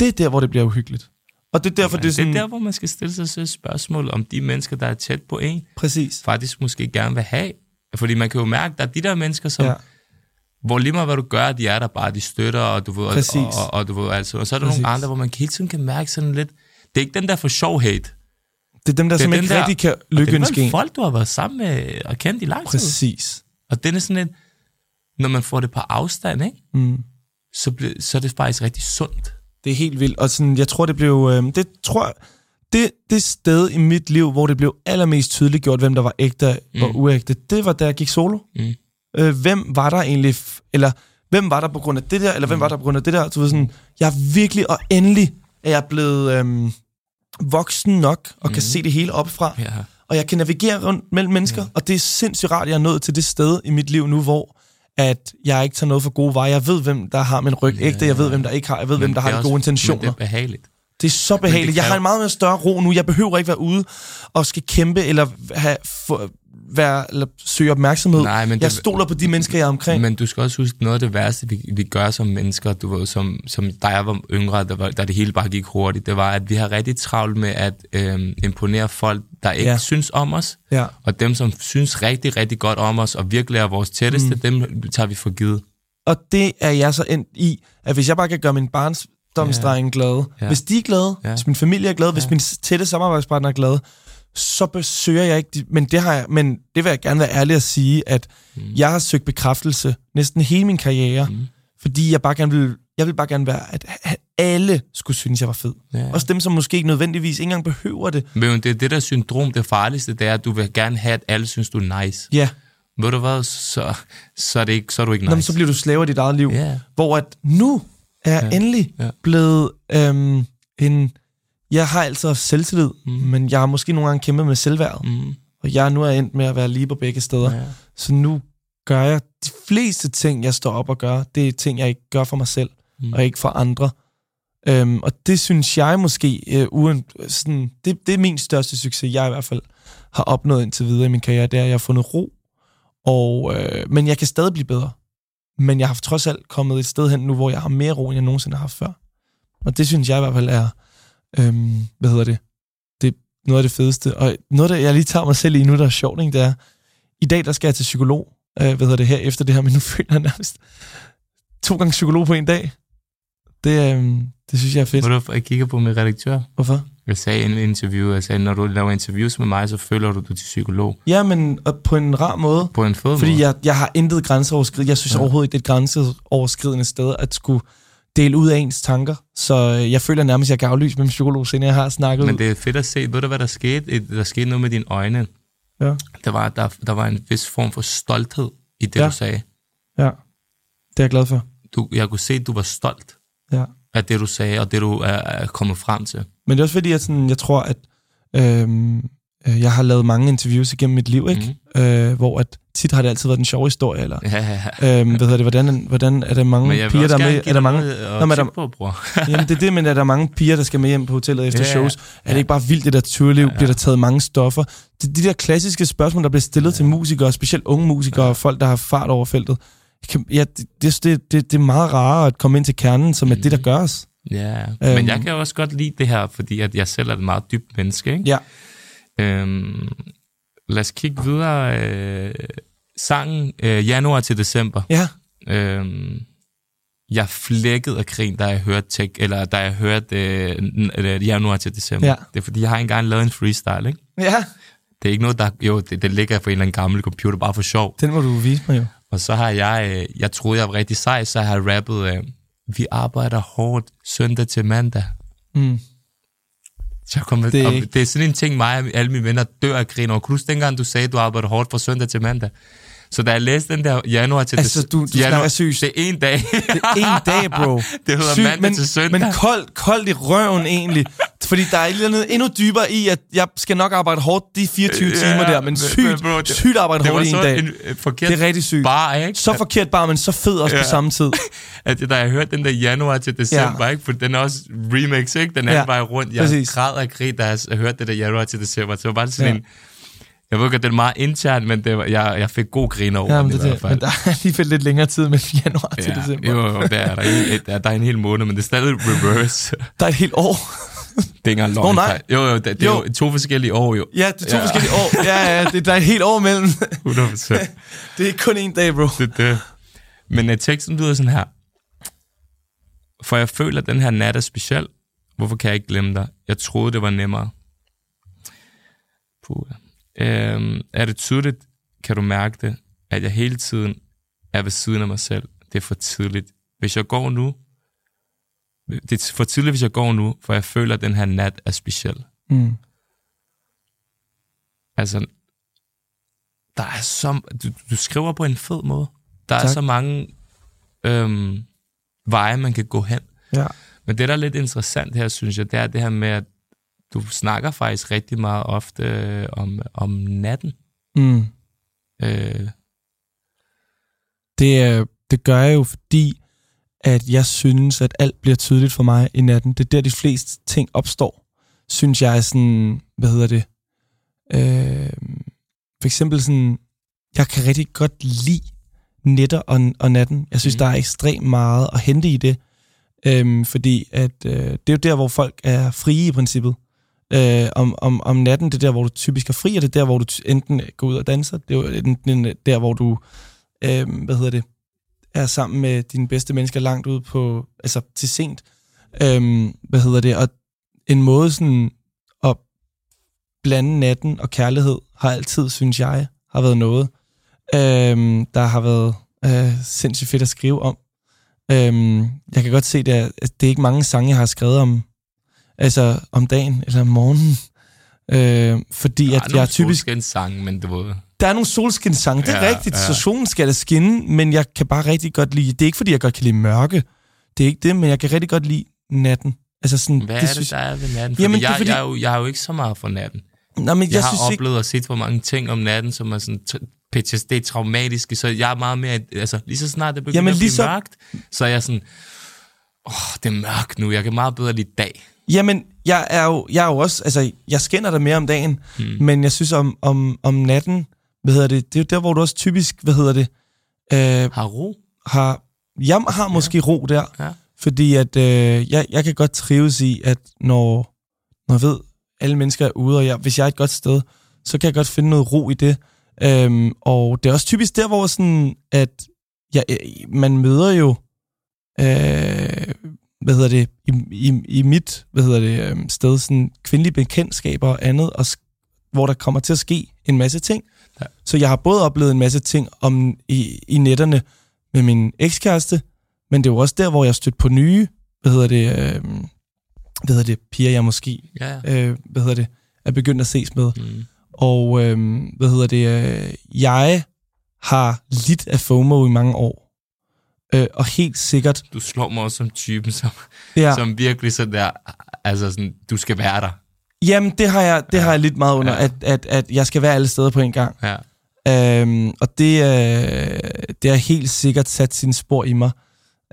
Speaker 2: det er der, hvor det bliver uhyggeligt. Og det er derfor,
Speaker 1: Men
Speaker 2: det er sådan...
Speaker 1: det er der, hvor man skal stille sig selv spørgsmål, om de mennesker, der er tæt på en,
Speaker 2: Præcis.
Speaker 1: faktisk måske gerne vil have. Fordi man kan jo mærke, at der er de der mennesker, som,
Speaker 2: Ja.
Speaker 1: ja. hvor lige meget hvad du gør, de er der bare, de støtter, og du ved, og,
Speaker 2: Præcis.
Speaker 1: og, og, du ved altså. Og så er der
Speaker 2: Præcis.
Speaker 1: nogle andre, hvor man hele tiden kan mærke sådan lidt, det er ikke den der for sjov hate.
Speaker 2: Det er dem, der
Speaker 1: Det er
Speaker 2: som
Speaker 1: den
Speaker 2: ikke
Speaker 1: der-
Speaker 2: rigtig kan
Speaker 1: Og det er
Speaker 2: lykkeønske en.
Speaker 1: folk, du har været sammen med og kendt i lang tid.
Speaker 2: Præcis.
Speaker 1: Og det er sådan lidt, når man får det på afstand, ikke?
Speaker 2: Mm.
Speaker 1: Så, bliver, så er det faktisk rigtig sundt.
Speaker 2: Det er helt vildt. Og sådan, jeg tror, det blev... Øh, det tror jeg, det, det sted i mit liv, hvor det blev allermest tydeligt gjort, hvem der var ægte mm. og uægte, det var, da jeg gik solo.
Speaker 1: Mm.
Speaker 2: Øh, hvem var der egentlig... Eller hvem var der på grund af det der, eller hvem var der på grund af det der? Du ved sådan, jeg er virkelig, og endelig er jeg blevet... Øhm, voksen nok og mm. kan se det hele opfra.
Speaker 1: Ja.
Speaker 2: Og jeg kan navigere rundt mellem mennesker, ja. og det er sindssygt rart, at jeg er nået til det sted i mit liv nu, hvor at jeg ikke tager noget for gode veje. Jeg ved, hvem der har min ryg ja. ægte. Jeg ved, hvem der ikke har. Jeg ved, hvem der har de gode intentioner.
Speaker 1: Men det er behageligt.
Speaker 2: Det er så behageligt. Jeg har en meget mere større ro nu. Jeg behøver ikke være ude og skal kæmpe eller have, være, eller søge opmærksomhed.
Speaker 1: Nej, men
Speaker 2: jeg
Speaker 1: det-
Speaker 2: stoler på de mennesker, jeg er omkring.
Speaker 1: Men du skal også huske, noget af det værste, vi, vi gør som mennesker, du ved, som, som da jeg var yngre, der, var, der det hele bare gik hurtigt, det var, at vi har rigtig travlt med at øhm, imponere folk, der ikke
Speaker 2: Ja.
Speaker 1: ja. synes om os,
Speaker 2: Ja.
Speaker 1: og dem, som synes rigtig, rigtig godt om os, og virkelig er vores tætteste, mm. dem tager vi for givet.
Speaker 2: Og det er jeg så endt i, at hvis jeg bare kan gøre min barnsdomsdreng glade,
Speaker 1: Ja.
Speaker 2: hvis de er glade,
Speaker 1: Ja.
Speaker 2: hvis min familie er glad, hvis min tætte samarbejdspartner er glad, så besøger jeg ikke de, men det har jeg, men det vil jeg gerne være ærlig at sige, at mm. jeg har søgt bekræftelse næsten hele min karriere, mm. fordi jeg bare gerne vil, jeg vil bare gerne være, at alle skulle synes, jeg var fed.
Speaker 1: Ja.
Speaker 2: Også dem, som måske ikke nødvendigvis ikke engang behøver det.
Speaker 1: Men det er det der syndrom, det farligste, det er, at du vil gerne have, at alle synes, du er nice.
Speaker 2: Ja,
Speaker 1: Ved du hvad, så, så, er, det ikke, så er du ikke
Speaker 2: Nå,
Speaker 1: nice.
Speaker 2: så bliver du slave af dit eget liv.
Speaker 1: Ja.
Speaker 2: Hvor at nu er jeg
Speaker 1: Ja.
Speaker 2: endelig
Speaker 1: Ja.
Speaker 2: blevet øhm, en... Jeg har haft selvtillid, mm. men jeg har måske nogle gange kæmpet med selvværd. Mm. Og jeg nu er endt med at være lige på begge steder.
Speaker 1: Ja.
Speaker 2: Så nu gør jeg de fleste ting, jeg står op og gør, det er ting, jeg ikke gør for mig selv. Mm. og ikke for andre. Øhm, og det synes jeg måske, øh, uden, sådan, det, det er min største succes, jeg i hvert fald har opnået indtil videre i min karriere, det er, at jeg har fundet ro. Og, øh, men jeg kan stadig blive bedre. Men jeg har trods alt kommet et sted hen nu, hvor jeg har mere ro, end jeg nogensinde har haft før. Og det synes jeg i hvert fald er, øhm, hvad hedder det, det er noget af det fedeste. Og noget, der jeg lige tager mig selv i nu, der er sjovt, ikke, det er, i dag der skal jeg til psykolog, øh, hvad hedder det her, efter det her, men nu føler jeg nærmest to gange psykolog på en dag. Det, øhm, det synes jeg er fedt.
Speaker 1: Du, jeg kigger på min redaktør.
Speaker 2: Hvorfor?
Speaker 1: Jeg sagde i en interview, jeg sagde, når du laver interviews med mig, så føler du dig til psykolog.
Speaker 2: Ja, men øh, på en rar måde.
Speaker 1: På en fed
Speaker 2: Fordi
Speaker 1: måde.
Speaker 2: jeg, jeg har intet grænseoverskridende. Jeg synes. Ja. overhovedet ikke, det er et grænseoverskridende sted at skulle dele ud af ens tanker. Så øh, jeg føler nærmest, at jeg kan aflyse med min psykolog, siden jeg har snakket
Speaker 1: Men det er fedt at se. Ved du, hvad der skete? Et- Der skete noget med dine øjne.
Speaker 2: Ja.
Speaker 1: Der var, der, der var en vis form for stolthed i det,
Speaker 2: Ja.
Speaker 1: du sagde.
Speaker 2: ja, det er jeg glad for.
Speaker 1: Du, jeg kunne se, at du var stolt
Speaker 2: Ja.
Speaker 1: af det, du sagde, og det, du er, er kommet frem til.
Speaker 2: Men det er også fordi, at sådan, jeg tror, at øhm, øh, jeg har lavet mange interviews igennem mit liv, ikke? Mm. Øh, hvor at tit har det altid været den sjove historie, eller
Speaker 1: Ja, ja, ja.
Speaker 2: øhm, hvad det, hvordan, hvordan er der mange piger, der er med? Er der mange, Nå, er der-
Speaker 1: på, bror.
Speaker 2: Jamen det er det, men er der mange piger, der skal med hjem på hotellet efter
Speaker 1: Ja, ja.
Speaker 2: shows? Er det ikke bare vildt, det der turliv? Bliver der taget mange stoffer? De, de der klassiske spørgsmål, der bliver stillet ja. til musikere, specielt unge musikere og folk, der har fart over feltet. Ja, det, det, det, det er meget rarere at komme ind til kernen, som er det, der
Speaker 1: Mhm.
Speaker 2: gøres.
Speaker 1: Ja,
Speaker 2: Øhm.
Speaker 1: men jeg kan også godt lide det her, fordi at jeg selv er et meget dybt menneske. Ikke?
Speaker 2: Ja.
Speaker 1: Øhm, lad os kigge videre. Øh, sangen øh, januar til december.
Speaker 2: Ja,
Speaker 1: Øhm, jeg flækkede af grin, da jeg hørte tech, eller da jeg hørte øh, øh, januar til december.
Speaker 2: Ja.
Speaker 1: Det er fordi, jeg har engang lavet en freestyle, ikke?
Speaker 2: ja.
Speaker 1: Det er ikke noget, der... Jo, det, det ligger på en eller anden gammel computer, bare for sjov.
Speaker 2: Den må du vise mig jo.
Speaker 1: Og så har jeg... Øh, jeg troede, jeg var rigtig sej, så har jeg rappet... Øh, vi arbejder hårdt søndag til mandag.
Speaker 2: Mm.
Speaker 1: Jeg kom,
Speaker 2: Det-.
Speaker 1: Og det er sådan en ting, mig og alle mine venner dør af grin over. Kunne du huske dengang, du sagde, at du arbejder hårdt fra søndag til mandag? Så da jeg læste den der januar til
Speaker 2: Altså, du- du
Speaker 1: januar,
Speaker 2: sygt.
Speaker 1: Det er en dag.
Speaker 2: Det er en dag, bro.
Speaker 1: det hedder
Speaker 2: Sygt,
Speaker 1: mandag
Speaker 2: men,
Speaker 1: til søndag.
Speaker 2: Men koldt, koldt i røven egentlig. Fordi der er et eller andet endnu dybere i, at jeg skal nok arbejde hårdt de 24
Speaker 1: Ja,
Speaker 2: timer der, men sygt,
Speaker 1: men bro, det-
Speaker 2: sygt arbejde
Speaker 1: det
Speaker 2: hårdt i en dag.
Speaker 1: en øh, forkert
Speaker 2: Det er rigtig sygt.
Speaker 1: bar, ikke?
Speaker 2: Så forkert bare, men så fed også ja. på samme tid.
Speaker 1: At, da jeg hørte den der januar til december,
Speaker 2: Ja.
Speaker 1: ikke? For den er også remix, ikke? Den er
Speaker 2: Ja,
Speaker 1: ja. vej rundt. Jeg
Speaker 2: præcis.
Speaker 1: græd af grin, da jeg hørte det der januar til december. Så det var bare sådan
Speaker 2: ja.
Speaker 1: en... Jeg ved godt, det er meget intern, men det var, jeg, jeg fik god grin over
Speaker 2: Ja,
Speaker 1: ja,
Speaker 2: men,
Speaker 1: det,
Speaker 2: det,
Speaker 1: i hvert fald.
Speaker 2: men der er alligevel lidt længere tid med januar til december.
Speaker 1: Jo, jo, der er der, en, der, der er en hel måned, men det er stadig reverse.
Speaker 2: Der er et helt år.
Speaker 1: det er ikke engang løgn.
Speaker 2: nej.
Speaker 1: Jo, jo, det, det er
Speaker 2: Jo.
Speaker 1: jo to forskellige år, jo.
Speaker 2: Ja, det er to ja.
Speaker 1: Ja.
Speaker 2: forskellige år. Ja, ja, det, der er et helt år mellem.
Speaker 1: 100 procent.
Speaker 2: Det er ikke kun en dag, bro.
Speaker 1: det, det. Men uh, teksten lyder sådan her. For jeg føler, at den her nat er speciel. Hvorfor kan jeg ikke glemme dig? Jeg troede, det var nemmere. Puh. Øhm, er det tydeligt, kan du mærke det, at jeg hele tiden er ved siden af mig selv. Det er for tidligt. Hvis jeg går nu, det er for tidligt, hvis jeg går nu, for jeg føler, at den her nat er speciel.
Speaker 2: Mm.
Speaker 1: Altså, der er så, du, du skriver på en fed måde. Der tak. er så mange øhm, veje, man kan gå hen.
Speaker 2: Ja.
Speaker 1: Men det, der er lidt interessant her, synes jeg, det er det her med, at du snakker faktisk rigtig meget ofte øh, om, om natten.
Speaker 2: Mm.
Speaker 1: Øh,
Speaker 2: Det, det gør jeg jo, fordi at jeg synes, at alt bliver tydeligt for mig i natten. Det er der, de fleste ting opstår. Synes jeg er sådan, hvad hedder det? Øh, for eksempel sådan, jeg kan rigtig godt lide nætter og, og natten. Jeg synes, mm. der er ekstremt meget at hente i det. Øhm, fordi at, øh, det er jo der, hvor folk er frie i princippet. Øh, om, om, om natten, det er der, hvor du typisk er fri, og det er der, hvor du enten går ud og danser, det er jo enten der, hvor du, øh, hvad hedder det, er sammen med dine bedste mennesker langt ud på, altså til sent. Øh, hvad hedder det, og en måde sådan at blande natten og kærlighed har altid, synes jeg, har været noget, øh, der har været øh, sindssygt fedt at skrive om. Øhm, jeg kan godt se, det er, at det er ikke mange sange, jeg har skrevet om, altså om dagen eller om morgenen. Øh, fordi
Speaker 1: der
Speaker 2: at
Speaker 1: er
Speaker 2: jeg
Speaker 1: nogle
Speaker 2: er typisk
Speaker 1: en sang, men du ved...
Speaker 2: der er nogle solskinssange, det er
Speaker 1: Ja,
Speaker 2: rigtigt,
Speaker 1: ja.
Speaker 2: så solen skal da skinne, men jeg kan bare rigtig godt lide, det er ikke fordi, jeg godt kan lide mørke, det er ikke det, men jeg kan rigtig godt lide natten. Altså sådan,
Speaker 1: Hvad er det, der er ved natten? Fordi
Speaker 2: Jamen, det er
Speaker 1: jeg,
Speaker 2: fordi-
Speaker 1: jeg, er jo, jeg er jo ikke så meget for natten.
Speaker 2: Nej, men
Speaker 1: Jeg,
Speaker 2: jeg,
Speaker 1: jeg har
Speaker 2: synes ikke,
Speaker 1: oplevet og set for mange ting om natten, som er sådan PTSD-traumatiske, så jeg er meget mere, altså lige så snart det begynder
Speaker 2: Jamen,
Speaker 1: at blive
Speaker 2: så-
Speaker 1: mørkt, så er jeg sådan, åh, oh, det er mørkt nu, jeg kan meget bedre lide dag.
Speaker 2: Jamen, jeg er jo, jeg er jo også, altså, jeg skinner dig mere om dagen,
Speaker 1: Hmm.
Speaker 2: men jeg synes om, om, om natten, hvad hedder det, det er jo der, hvor du også typisk, hvad hedder det, øh,
Speaker 1: Har ro.
Speaker 2: har, jeg har måske ro der,
Speaker 1: Ja.
Speaker 2: fordi at øh, jeg, jeg kan godt trives i, at når, når jeg ved, alle mennesker er ude, og jeg, hvis jeg er et godt sted, så kan jeg godt finde noget ro i det. Øhm, og det er også typisk der, hvor sådan, at jeg, øh, man møder jo, øh, hvad hedder det, i, i, i mit hvad hedder det, øh, sted, sådan kvindelige bekendtskaber og andet, og, hvor der kommer til at ske en masse ting.
Speaker 1: Ja.
Speaker 2: Så jeg har både oplevet en masse ting om i, i netterne med min ekskæreste, men det er jo også der, hvor jeg stødt på nye, hvad hedder det, øh, hvad hedder det, piger, jeg måske,
Speaker 1: Ja, ja.
Speaker 2: øh, hvad hedder det, er begyndt at ses med.
Speaker 1: Mm.
Speaker 2: Og øh, hvad hedder det, øh, jeg har lidt af FOMO i mange år. Øh, og helt sikkert,
Speaker 1: Du slår mig også som typen, som,
Speaker 2: ja,
Speaker 1: som virkelig sådan der, altså sådan, du skal være der.
Speaker 2: jamen det har jeg, det
Speaker 1: Ja.
Speaker 2: har jeg lidt meget under,
Speaker 1: Ja.
Speaker 2: at, at, at jeg skal være alle steder på en gang.
Speaker 1: Ja.
Speaker 2: Øhm, og det, øh, det har helt sikkert sat sine spor i mig.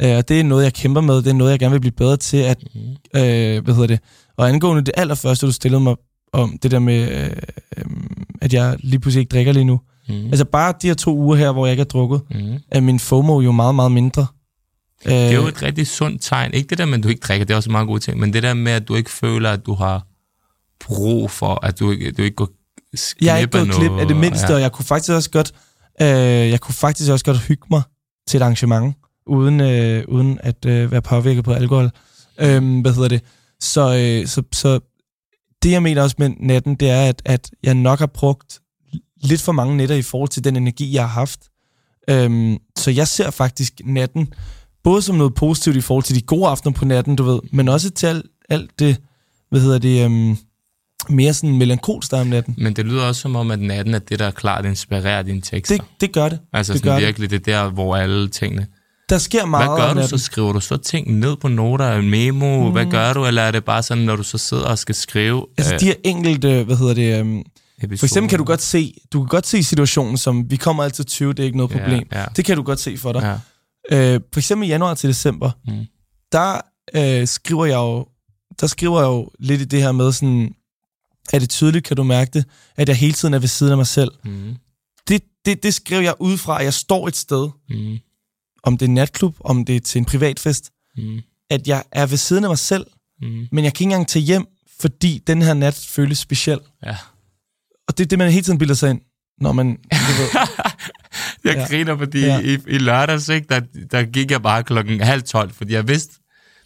Speaker 2: Øh, og det er noget, jeg kæmper med. Det er noget, jeg gerne vil blive bedre til. At,
Speaker 1: Mm.
Speaker 2: øh, hvad hedder det? Og angående det allerførste, du stillede mig om, det der med, øh, øh, at jeg lige pludselig ikke drikker lige nu.
Speaker 1: Mm.
Speaker 2: Altså bare de her to uger her, hvor jeg ikke har drukket,
Speaker 1: Mm.
Speaker 2: er min FOMO jo meget, meget mindre. Øh,
Speaker 1: Det er jo et rigtig sundt tegn. Ikke det der med, at du ikke drikker, det er også en meget god ting, men det der med, at du ikke føler, at du har brug for, at du ikke, du ikke går glip
Speaker 2: jeg er ikke gået klip af det mindste,
Speaker 1: Ja.
Speaker 2: og jeg kunne faktisk også godt, øh, jeg kunne faktisk også godt hygge mig til et arrangement, uden, øh, uden at øh, være påvirket på alkohol. Øh, hvad hedder det? Så, øh, så, så det, jeg mener også med natten, det er, at, at jeg nok har brugt lidt for mange nætter i forhold til den energi, jeg har haft. Øhm, så jeg ser faktisk natten både som noget positivt i forhold til de gode aftener på natten, du ved, men også til alt, alt det, hvad hedder det, øhm, mere sådan melankolsk der er om natten.
Speaker 1: Men det lyder også som om, at natten er det, der klart inspirerer dine tekster.
Speaker 2: Det, det gør det.
Speaker 1: altså
Speaker 2: det
Speaker 1: sådan
Speaker 2: gør det.
Speaker 1: virkelig, det er der, hvor alle tingene...
Speaker 2: Der sker meget
Speaker 1: Hvad gør du så? Skriver du så ting ned på noter, en memo? Mm. Hvad gør du? Eller er det bare sådan, når du så sidder og skal skrive
Speaker 2: Altså
Speaker 1: øh,
Speaker 2: de her enkelte, hvad hedder det, øhm,
Speaker 1: episoder?
Speaker 2: for eksempel kan du godt se, du kan godt se situationen som, vi kommer altid 20, det er ikke noget problem.
Speaker 1: Ja, ja,
Speaker 2: Det kan du godt se for dig.
Speaker 1: ja.
Speaker 2: Øh, for eksempel januar til december,
Speaker 1: Mm.
Speaker 2: der øh, skriver jeg jo, der skriver jeg jo lidt i det her med sådan, er det tydeligt, kan du mærke det, at jeg hele tiden er ved siden af mig selv.
Speaker 1: Mm.
Speaker 2: Det, det, det skriver jeg ud fra, at jeg står et sted,
Speaker 1: Mm.
Speaker 2: om det er en natklub, om det er til en privatfest,
Speaker 1: Mm.
Speaker 2: at jeg er ved siden af mig selv,
Speaker 1: Mm.
Speaker 2: men jeg kan ikke engang tage hjem, fordi den her nat føles speciel.
Speaker 1: Ja.
Speaker 2: Og det er det, man hele tiden bilder sig ind, når man... Ved,
Speaker 1: Jeg
Speaker 2: Ja.
Speaker 1: ja. griner, fordi
Speaker 2: Ja.
Speaker 1: ja. i, i lørdags, ikke, der, der gik jeg bare klokken halv tolv, fordi jeg vidste,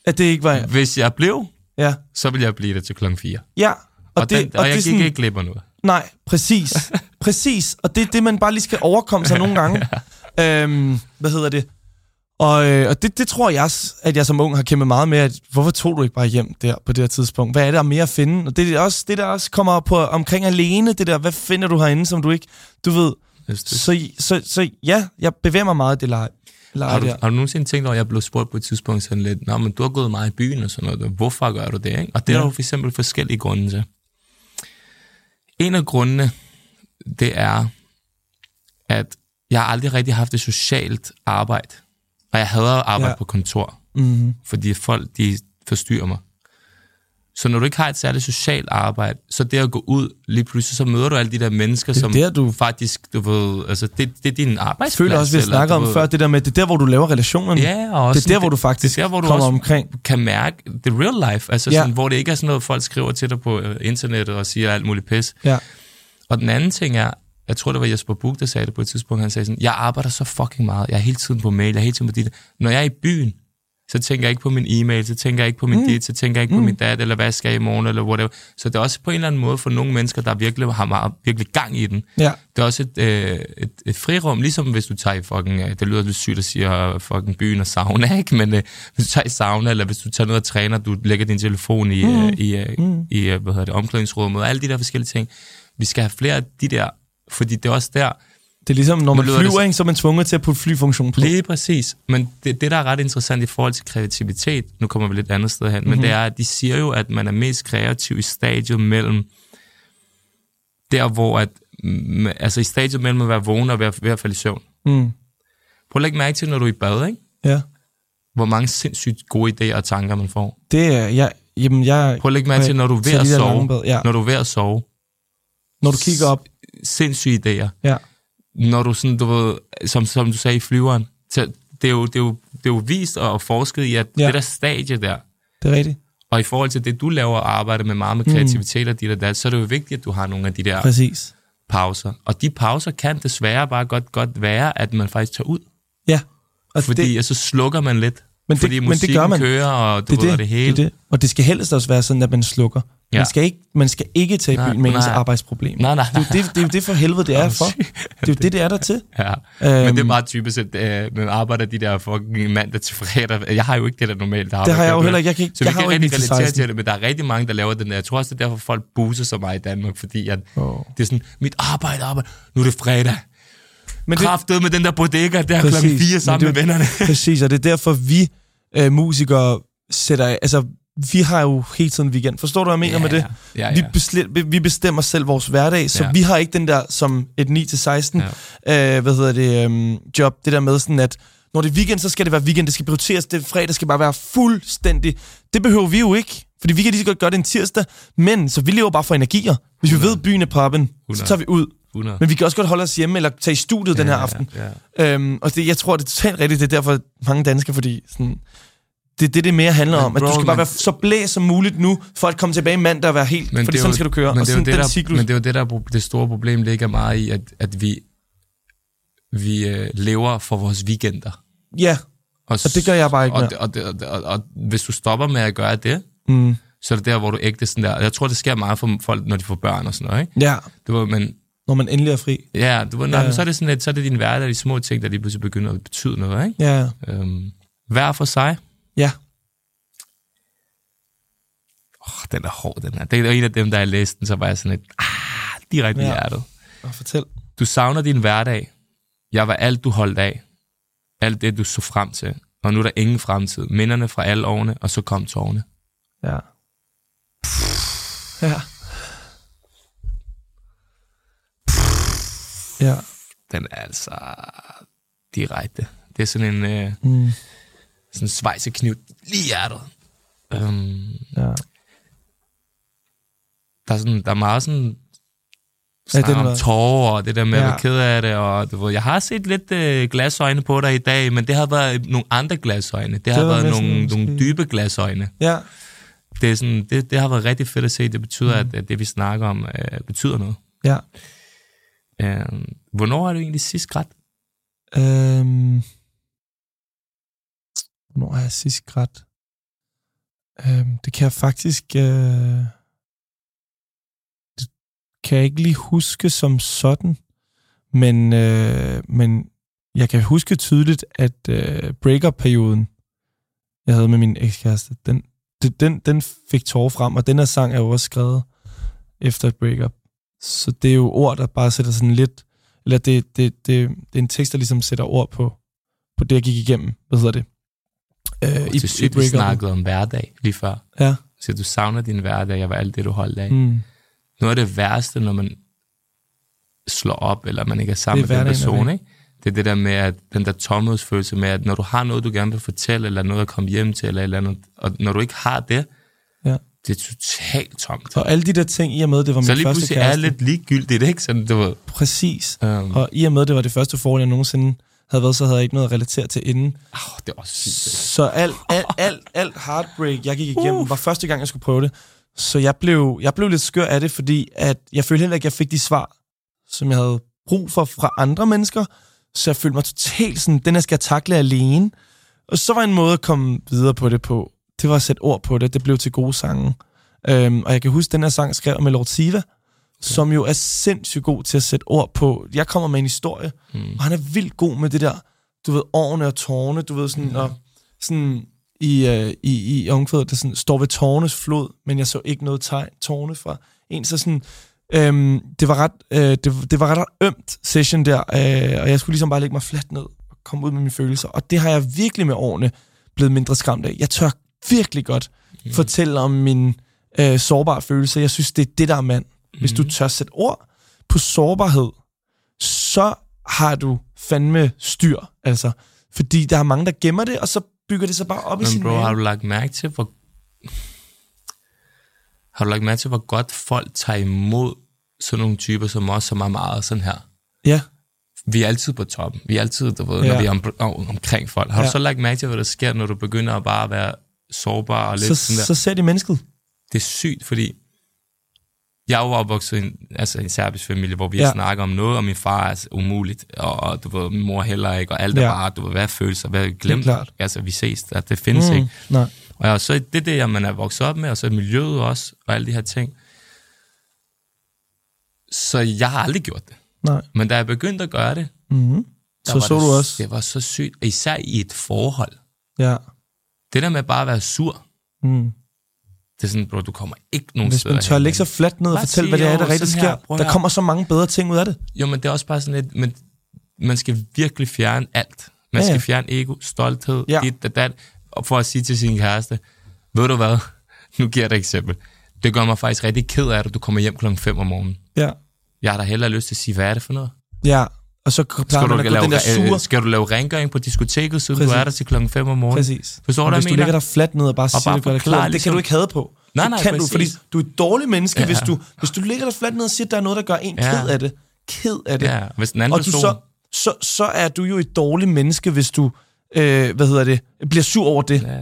Speaker 2: at det ikke var...
Speaker 1: hvis jeg blev,
Speaker 2: Ja,
Speaker 1: så ville jeg blive der til klokken 4.
Speaker 2: ja. Og,
Speaker 1: Og,
Speaker 2: det,
Speaker 1: den, og, og
Speaker 2: det
Speaker 1: jeg
Speaker 2: er
Speaker 1: gik
Speaker 2: sådan,
Speaker 1: ikke glip af noget.
Speaker 2: Nej, præcis. præcis. Og det er det, man bare lige skal overkomme sig nogle gange. øhm, hvad hedder det? Og, øh, og det, det tror jeg at jeg som ung har kæmpet meget med, at hvorfor tog du ikke bare hjem der på det her tidspunkt? Hvad er der mere at finde? Og det er også det, der også kommer på omkring alene, det der, hvad finder du herinde, som du ikke, du ved.
Speaker 1: Det,
Speaker 2: Så, så, så ja, jeg bevæger mig meget i det leje.
Speaker 1: Har du,
Speaker 2: der.
Speaker 1: har du nogensinde tænkt over, at jeg blev spurgt på et tidspunkt sådan lidt, Nå, men du har gået meget i byen og sådan noget, hvorfor gør du det? Ikke? Og det ja. er jo for eksempel forskellige grunde til. En af grundene, det er, at jeg har aldrig rigtig haft et socialt arbejde. Og jeg hader at arbejde ja. På kontor,
Speaker 2: Mm-hmm.
Speaker 1: fordi folk de forstyrrer mig. Så når du ikke har et særligt socialt arbejde, så det at gå ud, lige pludselig så møder du alle de der mennesker,
Speaker 2: Det er
Speaker 1: som
Speaker 2: der, du
Speaker 1: faktisk, du ved, altså det, det er din
Speaker 2: Jeg
Speaker 1: arbejdsplads.
Speaker 2: føler også, vi har snakket om
Speaker 1: ved-
Speaker 2: før, det der med, det er der, hvor du laver relationerne.
Speaker 1: Ja, og også
Speaker 2: det er der, hvor du faktisk
Speaker 1: det er der, hvor du
Speaker 2: kommer omkring.
Speaker 1: kan mærke the real life, altså
Speaker 2: Ja.
Speaker 1: sådan, hvor det ikke er sådan noget, folk skriver til dig på øh, internettet og siger alt muligt pis.
Speaker 2: Ja.
Speaker 1: Og den anden ting er, jeg tror, det var Jesper Buch, der sagde det på et tidspunkt, han sagde sådan, jeg arbejder så fucking meget, jeg er hele tiden på mail, jeg er hele tiden på dit. Når jeg er i byen, så tænker jeg ikke på min e-mail, så tænker jeg ikke på min mm. dit, så tænker jeg ikke mm. på min dad, eller hvad jeg skal i morgen, eller whatever. Så det er også på en eller anden måde for nogle mennesker, der virkelig har meget, virkelig gang i den.
Speaker 2: Ja.
Speaker 1: Det er også et, øh, et, et frirum, ligesom hvis du tager i fucking, øh, det lyder lidt sygt at sige øh, fucking byen og sauna, ikke? Men øh, hvis du tager i sauna, eller hvis du tager ned og træner, du lægger din telefon i, mm. øh, i, øh, mm. i øh, hvad hedder det, omklædningsrummet, og alle de der forskellige ting. Vi skal have flere af de der, fordi det er også der,
Speaker 2: Det er ligesom, når man
Speaker 1: det
Speaker 2: flyver,
Speaker 1: så-
Speaker 2: ikke, så er man tvunget til at putte flyfunktion på.
Speaker 1: Lige præcis. Men det, det, der er ret interessant i forhold til kreativitet, nu kommer vi lidt andet sted hen, mm-hmm. men det er, at de siger jo, at man er mest kreativ i stadiet mellem der, hvor at, altså i stadiet mellem at være vågen og være ved at falde i søvn.
Speaker 2: Mm.
Speaker 1: Prøv at lægge mærke til, når du er i bad, ikke?
Speaker 2: Ja.
Speaker 1: hvor mange sindssygt gode idéer og tanker man får.
Speaker 2: Det er, jeg, jamen, jeg,
Speaker 1: Prøv at lægge mærke til, når du er ved at sove.
Speaker 2: bad, ja.
Speaker 1: Når du er ved at sove.
Speaker 2: når du kigger op.
Speaker 1: Sindssyge idéer.
Speaker 2: Ja.
Speaker 1: Når du sådan, du ved, som, som du sagde i flyveren, så det er jo, det er jo, det er jo vist og forsket i, at
Speaker 2: Ja.
Speaker 1: det der stadie der,
Speaker 2: Det er rigtigt.
Speaker 1: og i forhold til det, du laver og arbejder med meget med kreativitet og dit og dat, så er det jo vigtigt, at du har nogle af de der
Speaker 2: Præcis.
Speaker 1: pauser. Og de pauser kan desværre bare godt, godt være, at man faktisk tager ud.
Speaker 2: Ja. Og
Speaker 1: Fordi det, så slukker man lidt.
Speaker 2: Men det-
Speaker 1: fordi
Speaker 2: men det
Speaker 1: musikken
Speaker 2: gør man.
Speaker 1: kører, og du
Speaker 2: det,
Speaker 1: ved,
Speaker 2: det,
Speaker 1: det hele.
Speaker 2: det, det. Og det skal helst også være sådan, at man slukker.
Speaker 1: Ja.
Speaker 2: Man, skal ikke, man skal ikke tage i
Speaker 1: Nej,
Speaker 2: byen med ens
Speaker 1: nej.
Speaker 2: arbejdsproblem.
Speaker 1: Nej, nej,
Speaker 2: Det er, jo det, det er jo det for helvede, det er for. Det er jo det, det er der til.
Speaker 1: Ja,
Speaker 2: Øhm.
Speaker 1: men det er meget typisk, at øh, man arbejder de der fucking mandag til fredag. Jeg har jo ikke det der normalt
Speaker 2: Det har jeg jo heller ikke. Jeg kan ikke,
Speaker 1: Så
Speaker 2: jeg
Speaker 1: vi
Speaker 2: har
Speaker 1: kan ikke rigtig
Speaker 2: til
Speaker 1: relatere
Speaker 2: 16.
Speaker 1: til det, men der er rigtig mange, der laver den der. Jeg tror også, det er derfor, folk buser så meget i Danmark, fordi at
Speaker 2: Åh.
Speaker 1: det er sådan, mit arbejde, arbejde, nu er det fredag.
Speaker 2: Men det,
Speaker 1: Kraftet med den der bodega, der
Speaker 2: Præcis,
Speaker 1: klokken fire
Speaker 2: men
Speaker 1: sammen med
Speaker 2: det jo-
Speaker 1: vennerne.
Speaker 2: Præcis, og det er derfor, vi øh, musikere sætter... Altså, vi har jo hele tiden weekend. Forstår du, hvad jeg mener med det?
Speaker 1: Ja,
Speaker 2: Vi,
Speaker 1: ja.
Speaker 2: besle- vi bestemmer selv vores hverdag, så
Speaker 1: Ja.
Speaker 2: vi har ikke den der som et 9-16 ja. øh, hvad hedder det, øhm, job. Det der med sådan, at når det er weekend, så skal det være weekend. Det skal prioriteres. Det fredag skal bare være fuldstændig. Det behøver vi jo ikke, fordi vi kan lige så godt gøre det en tirsdag. Men så vi lever bare for energier. Hvis vi ved, byen er poppen, så
Speaker 1: 100.
Speaker 2: tager vi ud.
Speaker 1: 100.
Speaker 2: Men vi kan også godt holde os hjemme eller tage i studiet ja, den her aften.
Speaker 1: Ja, ja.
Speaker 2: Øhm, og det, jeg tror, det er totalt rigtigt. Det er derfor mange danskere, fordi sådan, det det, det mere handler
Speaker 1: Men
Speaker 2: om. At
Speaker 1: bro,
Speaker 2: du skal bare være så blæs som muligt nu, for at komme tilbage mandag og være helt...
Speaker 1: Men
Speaker 2: fordi
Speaker 1: det er
Speaker 2: sådan
Speaker 1: jo-
Speaker 2: skal du køre.
Speaker 1: Men
Speaker 2: og
Speaker 1: det, er
Speaker 2: sådan
Speaker 1: det,
Speaker 2: den
Speaker 1: der,
Speaker 2: cyklus.
Speaker 1: men det er jo det, der er det store problem ligger meget i, at, at vi, vi øh, lever for vores weekender.
Speaker 2: Ja,
Speaker 1: Og,
Speaker 2: og det gør jeg bare ikke
Speaker 1: og, og, og, det, og, og hvis du stopper med at gøre det,
Speaker 2: Mm.
Speaker 1: så er det der, hvor du ægte sådan der. Jeg tror, det sker meget for folk, når de får børn og sådan noget, ikke?
Speaker 2: Ja,
Speaker 1: Du men
Speaker 2: når man endelig er fri.
Speaker 1: ja, du nej,
Speaker 2: Ja.
Speaker 1: men så er det sådan lidt, så er det din hverdag, de små ting, der lige pludselig begynder at betyde noget, ikke?
Speaker 2: Ja,
Speaker 1: Øhm, hver for sig.
Speaker 2: Ja.
Speaker 1: Åh, den er hård, den her. Det er en af dem, der jeg læste den, så var jeg sådan lidt, ah, direkte ja. i hjertet.
Speaker 2: Og fortæl.
Speaker 1: Du savner din hverdag. Jeg var alt, du holdt af. Alt det, du så frem til. Og nu er der ingen fremtid. Minderne fra alle årene, og så kom tårne.
Speaker 2: Ja. Ja. Ja.
Speaker 1: Den er altså direkte. Det er sådan en øh,
Speaker 2: Mm.
Speaker 1: Sådan en svejsekniv lige i hjertet. Um,
Speaker 2: Ja.
Speaker 1: der, er sådan, der er meget sådan
Speaker 2: ja, den
Speaker 1: om tårer, og det der med at
Speaker 2: Ja.
Speaker 1: være ked af det, og du ved, jeg har set lidt øh, glasøjne på dig i dag, men det har været nogle andre glasøjne. Det, det har været nogle,
Speaker 2: sådan
Speaker 1: nogle dybe glasøjne.
Speaker 2: Ja.
Speaker 1: Det, er sådan, det, det har været rigtig fedt at se. Det betyder, mm. at, at det vi snakker om, øh, betyder noget.
Speaker 2: Ja.
Speaker 1: Øh, hvornår har du egentlig sidst grædt?
Speaker 2: Øhm, hvornår har jeg sidst grædt? Øhm, det kan jeg faktisk... Øh, det kan jeg ikke lige huske som sådan, men, øh, men jeg kan huske tydeligt, at øh, breakup-perioden, jeg havde med min ekskæreste, den, det, den, den fik tårer frem, og den her sang er jo også skrevet efter et breakup. Så det er jo ord, der bare sætter sådan lidt eller det, det, det, det er en tekst, der ligesom sætter ord på på det, jeg gik igennem. Hvad hedder det?
Speaker 1: Øh, det er sygt, vi snakkede om hverdag lige før.
Speaker 2: Ja.
Speaker 1: Så du savner din hverdag, og var alt det, du holdt af.
Speaker 2: Mm.
Speaker 1: Noget af det værste, når man slår op, eller man ikke er sammen med den person, ikke? det er det der med, at den der tomhedsfølelse med, at når du har noget, du gerne vil fortælle, eller noget at komme hjem til, eller eller andet, og når du ikke har det,
Speaker 2: ja.
Speaker 1: det er totalt tomt.
Speaker 2: Og alle de der ting, i og med, det var min første kæreste. Så lige
Speaker 1: er lidt ligegyldigt, ikke? Sådan, du ved.
Speaker 2: Præcis. Um. Og i og med, det var det første forhold, jeg nogensinde havde været, så havde jeg ikke noget at relatere til inden.
Speaker 1: Oh, det var sygt.
Speaker 2: Så alt, alt, alt, alt heartbreak, jeg gik igennem, uh. var første gang, jeg skulle prøve det. Så jeg blev, jeg blev lidt skør af det, fordi at jeg følte heller ikke, at jeg fik de svar, som jeg havde brug for fra andre mennesker. Så jeg følte mig totalt sådan, den her skal jeg takle alene. Og så var en måde at komme videre på det på, det var at sætte ord på det. Det blev til gode sange. Øhm, og jeg kan huske, den her sang skrev med Lord Siva. Som jo er sindssygt god til at sætte ord på. Jeg kommer med en historie, mm. og han er vildt god med det der, du ved, årene og tårne, du ved, sådan, mm. og sådan i, uh, i, i omkvædet, der sådan, står ved tårnes flod, men jeg så ikke noget tegn, tårne fra en, så sådan, Øhm, det, var ret, øh, det, det var ret ømt session der, øh, og jeg skulle ligesom bare lægge mig fladt ned og komme ud med mine følelser. Og det har jeg virkelig med årene blevet mindre skræmt af. Jeg tør virkelig godt mm. fortælle om min øh, sårbare følelse. Jeg synes, det er det, der er mand. Mm. Hvis du tør sætte ord på sårbarhed, så har du fandme styr. Altså, fordi der er mange, der gemmer det, og så bygger det sig bare op
Speaker 1: Men
Speaker 2: i sin
Speaker 1: bro, mave. har du lagt mærke til, hvor har du lagt mærke til, hvor godt folk tager imod sådan nogle typer som os, som er meget sådan her?
Speaker 2: Ja.
Speaker 1: Vi er altid på toppen. Vi er altid, du ved, ja. når vi er om, om, omkring folk. Har ja. du så lagt mærke til, hvad der sker, når du begynder at bare være sårbar og lidt
Speaker 2: så,
Speaker 1: sådan der?
Speaker 2: Så ser de mennesket.
Speaker 1: Det er sygt, fordi jeg er jo opvokset i en, altså en serbisk familie, hvor vi ja. snakker om noget, og min far er umuligt, og, og du ved, min mor heller ikke, og alt er ja. bare, du ved, hvad følelser, hvad glemt. Altså, vi ses, at det findes mm, ikke.
Speaker 2: Nej.
Speaker 1: Og så det er det, man er vokset op med, og så miljøet også, og alle de her ting. Så jeg har aldrig gjort det.
Speaker 2: Nej.
Speaker 1: Men da jeg begyndte at gøre det,
Speaker 2: mm-hmm. så så
Speaker 1: det,
Speaker 2: du også.
Speaker 1: Det var så sygt, især i et forhold.
Speaker 2: Ja.
Speaker 1: Det der med bare at være sur,
Speaker 2: mm.
Speaker 1: Det er sådan, bro, du kommer ikke nogen
Speaker 2: Hvis man tør lægge sig fladt ned og fortælle, hvad det er, der rigtig sker, her, der kommer så mange bedre ting ud af det.
Speaker 1: Jo, men det er også bare sådan lidt, men man skal virkelig fjerne alt. Man ja, ja. skal fjerne ego, stolthed, ja. dit, dat, dat og for at sige til sin kæreste, ved du hvad, nu giver jeg dig et eksempel. Det gør mig faktisk rigtig ked af, at du kommer hjem klokken 5 om morgenen.
Speaker 2: Ja.
Speaker 1: Jeg har da hellere lyst til at sige, hvad er det for noget?
Speaker 2: Ja, og så skal du, lave, den der sure...
Speaker 1: skal du lave rengøring på diskoteket, siden Præcis. du er der til klokken 5 om morgenen?
Speaker 2: Præcis.
Speaker 1: Forstår
Speaker 2: du,
Speaker 1: hvis
Speaker 2: du ligger der fladt ned og bare og siger,
Speaker 1: bare
Speaker 2: det, det,
Speaker 1: ligesom...
Speaker 2: det kan du ikke have på.
Speaker 1: Nej, nej,
Speaker 2: kan
Speaker 1: præcis.
Speaker 2: du, fordi du er et dårligt menneske, ja. hvis, du, hvis du ligger der fladt ned og siger, at der er noget, der gør en ja. ked af det. Ked af det.
Speaker 1: Ja, hvis den anden
Speaker 2: og du person... så, så, så er du jo et dårligt menneske, hvis du, øh, hvad hedder det, bliver sur over det. Ja.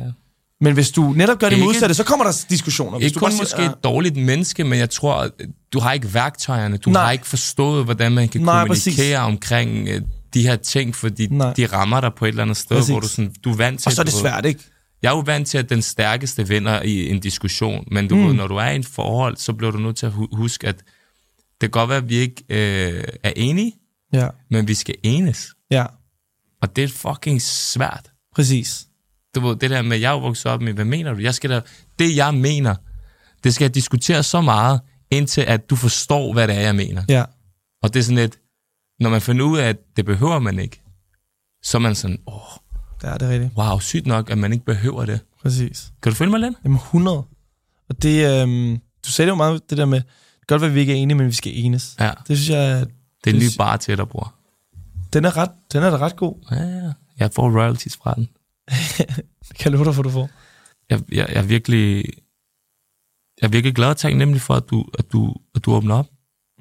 Speaker 2: Men hvis du netop gør det ikke, modsatte, så kommer der diskussioner. Hvis
Speaker 1: ikke
Speaker 2: du
Speaker 1: kun siger, måske et dårligt menneske, men jeg tror, du har ikke værktøjerne. Du Nej. har ikke forstået, hvordan man kan Nej, kommunikere præcis. omkring uh, de her ting, fordi Nej. de rammer dig på et eller andet sted, præcis. hvor du, sådan, du er vant til...
Speaker 2: Og så er det svært, ikke?
Speaker 1: Jeg er jo vant til, at den stærkeste vinder i en diskussion, men du mm. ved, når du er i et forhold, så bliver du nødt til at huske, at det kan godt være, at vi ikke øh, er enige,
Speaker 2: ja.
Speaker 1: men vi skal enes.
Speaker 2: Ja.
Speaker 1: Og det er fucking svært.
Speaker 2: Præcis.
Speaker 1: Du ved, det der med, jeg er vokset op med, hvad mener du? Jeg skal da, det jeg mener, det skal jeg diskutere så meget, indtil at du forstår, hvad det er, jeg mener.
Speaker 2: Ja.
Speaker 1: Og det er sådan lidt, når man finder ud af, at det behøver man ikke, så er man sådan, åh,
Speaker 2: det er det rigtigt.
Speaker 1: Wow, sygt nok, at man ikke behøver det.
Speaker 2: Præcis.
Speaker 1: Kan du følge mig lidt?
Speaker 2: Jamen 100. Og det, øhm, du sagde det jo meget, det der med, det kan godt være, at vi ikke er enige, men vi skal enes.
Speaker 1: Ja.
Speaker 2: Det synes jeg...
Speaker 1: Det er en ny bare til dig, bror.
Speaker 2: Den er, ret, den er da ret god.
Speaker 1: Ja, ja. Jeg får royalties fra den.
Speaker 2: Det kan jeg love dig for, du får.
Speaker 1: Jeg, jeg, jeg, er virkelig, jeg er virkelig glad og taknemmelig for, at du, at du, at du åbner op.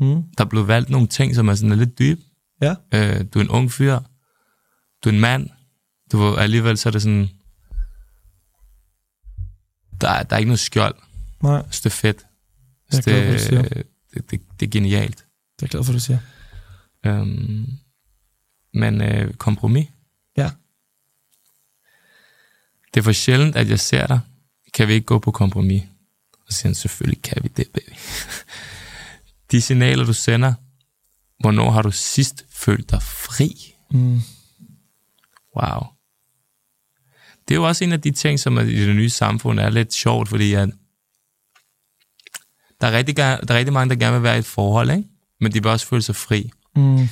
Speaker 2: Mm.
Speaker 1: Der er blevet valgt nogle ting, som er sådan lidt dybe.
Speaker 2: Ja.
Speaker 1: Øh, du er en ung fyr. Du er en mand. Du alligevel så er det sådan... Der er, der er ikke noget skjold.
Speaker 2: Nej.
Speaker 1: Så det er fedt.
Speaker 2: Jeg er glad for.
Speaker 1: Det, det, det, det er genialt.
Speaker 2: Det er glad for, du siger.
Speaker 1: Øhm, men øh, kompromis.
Speaker 2: Ja.
Speaker 1: Det er for sjældent, at jeg ser dig. Kan vi ikke gå på kompromis? Og siger han, selvfølgelig kan vi det, baby. De signaler, du sender, hvornår har du sidst følt dig fri?
Speaker 2: Mm.
Speaker 1: Wow. Det er jo også en af de ting, som i det nye samfund er lidt sjovt, fordi at der er rigtig, der er rigtig mange, der gerne vil være i et forhold, ikke? men de vil også føle sig fri.
Speaker 2: Mm.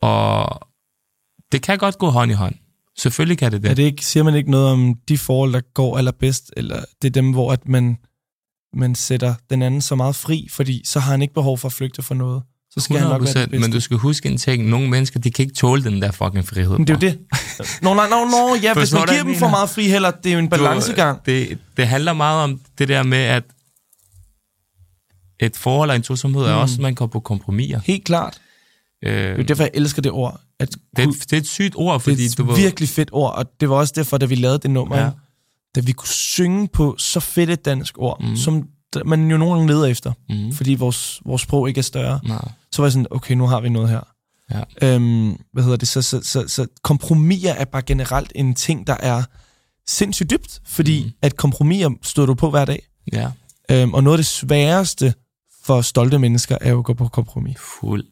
Speaker 1: Og det kan godt gå hånd i hånd. Selvfølgelig kan det det.
Speaker 2: Er det ikke, siger man ikke noget om de forhold, der går allerbedst, eller det er dem, hvor at man, man sætter den anden så meget fri, fordi så har han ikke behov for at flygte fra noget. Så skal han nok være det
Speaker 1: 100%,
Speaker 2: bedste.
Speaker 1: men du skal huske en ting. Nogle mennesker, de kan ikke tåle den der fucking frihed.
Speaker 2: Men det er jo det. Nå, nej, nå, nå, ja, hvis man giver dem for meget fri heller, det er jo en balancegang.
Speaker 1: Du, det, det handler meget om det der med, at et forhold og en tosomhed er
Speaker 2: Mm.
Speaker 1: også, at man går på kompromiser.
Speaker 2: Helt klart.
Speaker 1: Øh,
Speaker 2: Det er jo derfor, jeg elsker det ord. At
Speaker 1: det, er det er et sygt ord, fordi
Speaker 2: det er et
Speaker 1: ved,
Speaker 2: virkelig fedt ord, og det var også derfor, da vi lavede det nummer,
Speaker 1: Ja.
Speaker 2: da vi kunne synge på så fedt et dansk ord,
Speaker 1: Mm.
Speaker 2: som man jo nogle gange leder efter,
Speaker 1: Mm.
Speaker 2: fordi vores, vores sprog ikke er større.
Speaker 1: Nej.
Speaker 2: Så var jeg sådan, okay, nu har vi noget her.
Speaker 1: Ja.
Speaker 2: Øhm, hvad hedder det? Så, så, så, så kompromiser er bare generelt en ting, der er sindssygt dybt, fordi
Speaker 1: Mm.
Speaker 2: at kompromiser støder du på hver dag.
Speaker 1: Ja,
Speaker 2: Øhm, og noget af det sværeste for stolte mennesker er jo at gå på kompromis.
Speaker 1: fuld.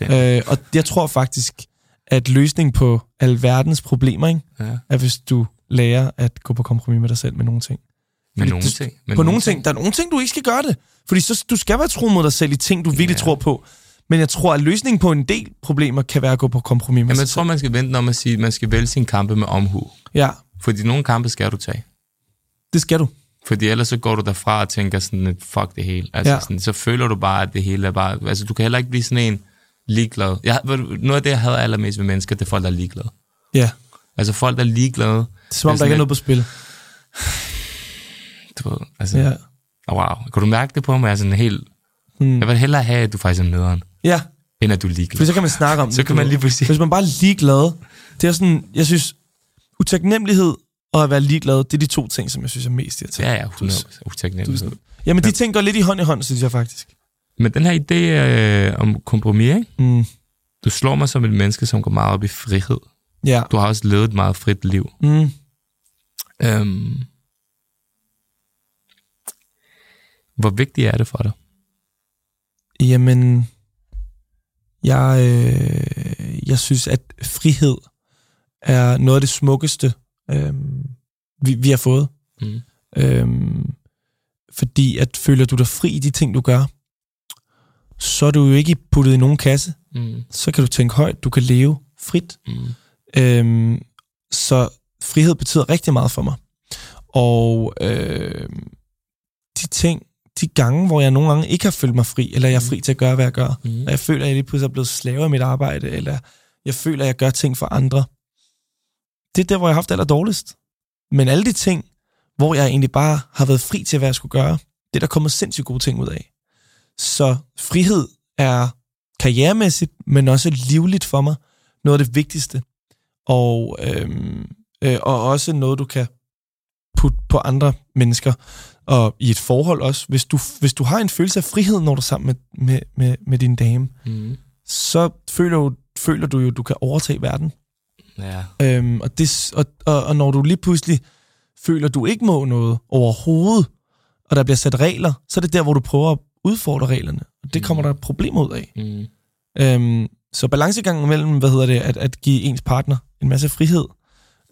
Speaker 2: Øh, og jeg tror faktisk, at løsningen på alverdens problemer, ikke,
Speaker 1: Ja.
Speaker 2: er hvis du lærer at gå på kompromis med dig selv med nogle ting. Fordi
Speaker 1: nogle ting. Men
Speaker 2: på nogle ting. Der er nogle ting, du ikke skal gøre det. Fordi så, du skal være tro mod dig selv i ting, du virkelig
Speaker 1: Ja.
Speaker 2: tror på. Men jeg tror, at løsningen på en del problemer kan være at gå på kompromis med
Speaker 1: Jamen, jeg
Speaker 2: sig
Speaker 1: tror, man skal vente om at sige, at man skal vælge sine kampe med omhu.
Speaker 2: Ja,
Speaker 1: Fordi nogle kampe skal du tage.
Speaker 2: det skal du.
Speaker 1: Fordi ellers så går du derfra og tænker sådan, fuck det hele. Altså
Speaker 2: Ja.
Speaker 1: sådan, så føler du bare, at det hele er bare... Altså, du kan heller ikke blive sådan en ligeglad. Jeg, ved noget af det, jeg havde allermest med mennesker, det er folk, der er ligeglade.
Speaker 2: Ja,
Speaker 1: Altså folk, der er ligeglade.
Speaker 2: det er som om,
Speaker 1: er
Speaker 2: der ikke er noget på spil.
Speaker 1: Du ved, altså,
Speaker 2: Ja.
Speaker 1: ja. wow. Kan du mærke det på mig? Jeg er sådan helt...
Speaker 2: Hmm.
Speaker 1: Jeg vil hellere have, at du faktisk er nederen,
Speaker 2: Ja,
Speaker 1: end at du er
Speaker 2: for
Speaker 1: ligeglad.
Speaker 2: så kan man snakke om
Speaker 1: Så
Speaker 2: det,
Speaker 1: kan
Speaker 2: du
Speaker 1: man
Speaker 2: ved.
Speaker 1: lige pludselig...
Speaker 2: Hvis man bare er ligeglad, det er sådan, jeg synes, utaknemmelighed og at være ligeglad, det er de to ting, som jeg synes er mest irriterende.
Speaker 1: Ja, ja, 100 utaknemmelighed.
Speaker 2: Jamen, de ting går lidt i hånd i hånd, synes jeg faktisk.
Speaker 1: Men den her idé øh, om kompromis, ikke?
Speaker 2: Mm.
Speaker 1: Du slår mig som et menneske, som går meget op i frihed.
Speaker 2: Ja.
Speaker 1: Du har også levet et meget frit liv.
Speaker 2: Mm.
Speaker 1: Øhm, hvor vigtigt er det for dig?
Speaker 2: Jamen, jeg, øh, jeg synes, at frihed er noget af det smukkeste, øh, vi, vi har fået.
Speaker 1: Mm.
Speaker 2: Øh, fordi at føler du dig fri i de ting, du gør, så er du jo ikke puttet i nogen kasse.
Speaker 1: Mm.
Speaker 2: Så kan du tænke højt, du kan leve frit.
Speaker 1: Mm.
Speaker 2: Øhm, så frihed betyder rigtig meget for mig. Og øh, de ting, de gange, hvor jeg nogle gange ikke har følt mig fri, eller jeg er fri til at gøre, hvad jeg gør,
Speaker 1: Mm.
Speaker 2: og jeg føler, at jeg lige pludselig er blevet slave af mit arbejde, eller jeg føler, at jeg gør ting for andre, det er der, hvor jeg har haft det aller dårligst. Men alle de ting, hvor jeg egentlig bare har været fri til, hvad jeg skulle gøre, det er der kommet sindssygt gode ting ud af. Så frihed er karrieremæssigt, men også livligt for mig noget af det vigtigste. Og, øhm, øh, og også noget, du kan putte på andre mennesker. Og i et forhold også. Hvis du, hvis du har en følelse af frihed, når du er sammen med, med, med, med din dame,
Speaker 1: Mm.
Speaker 2: så føler du, føler du jo, du kan overtage verden.
Speaker 1: Ja.
Speaker 2: Øhm, og, det, og, og, og når du lige pludselig føler, at du ikke må noget overhovedet, og der bliver sat regler, så er det der, hvor du prøver at udfordre reglerne. Og det kommer der problemer ud af.
Speaker 1: Mm.
Speaker 2: Øhm, så balancegangen mellem, hvad hedder det, at, at give ens partner en masse frihed,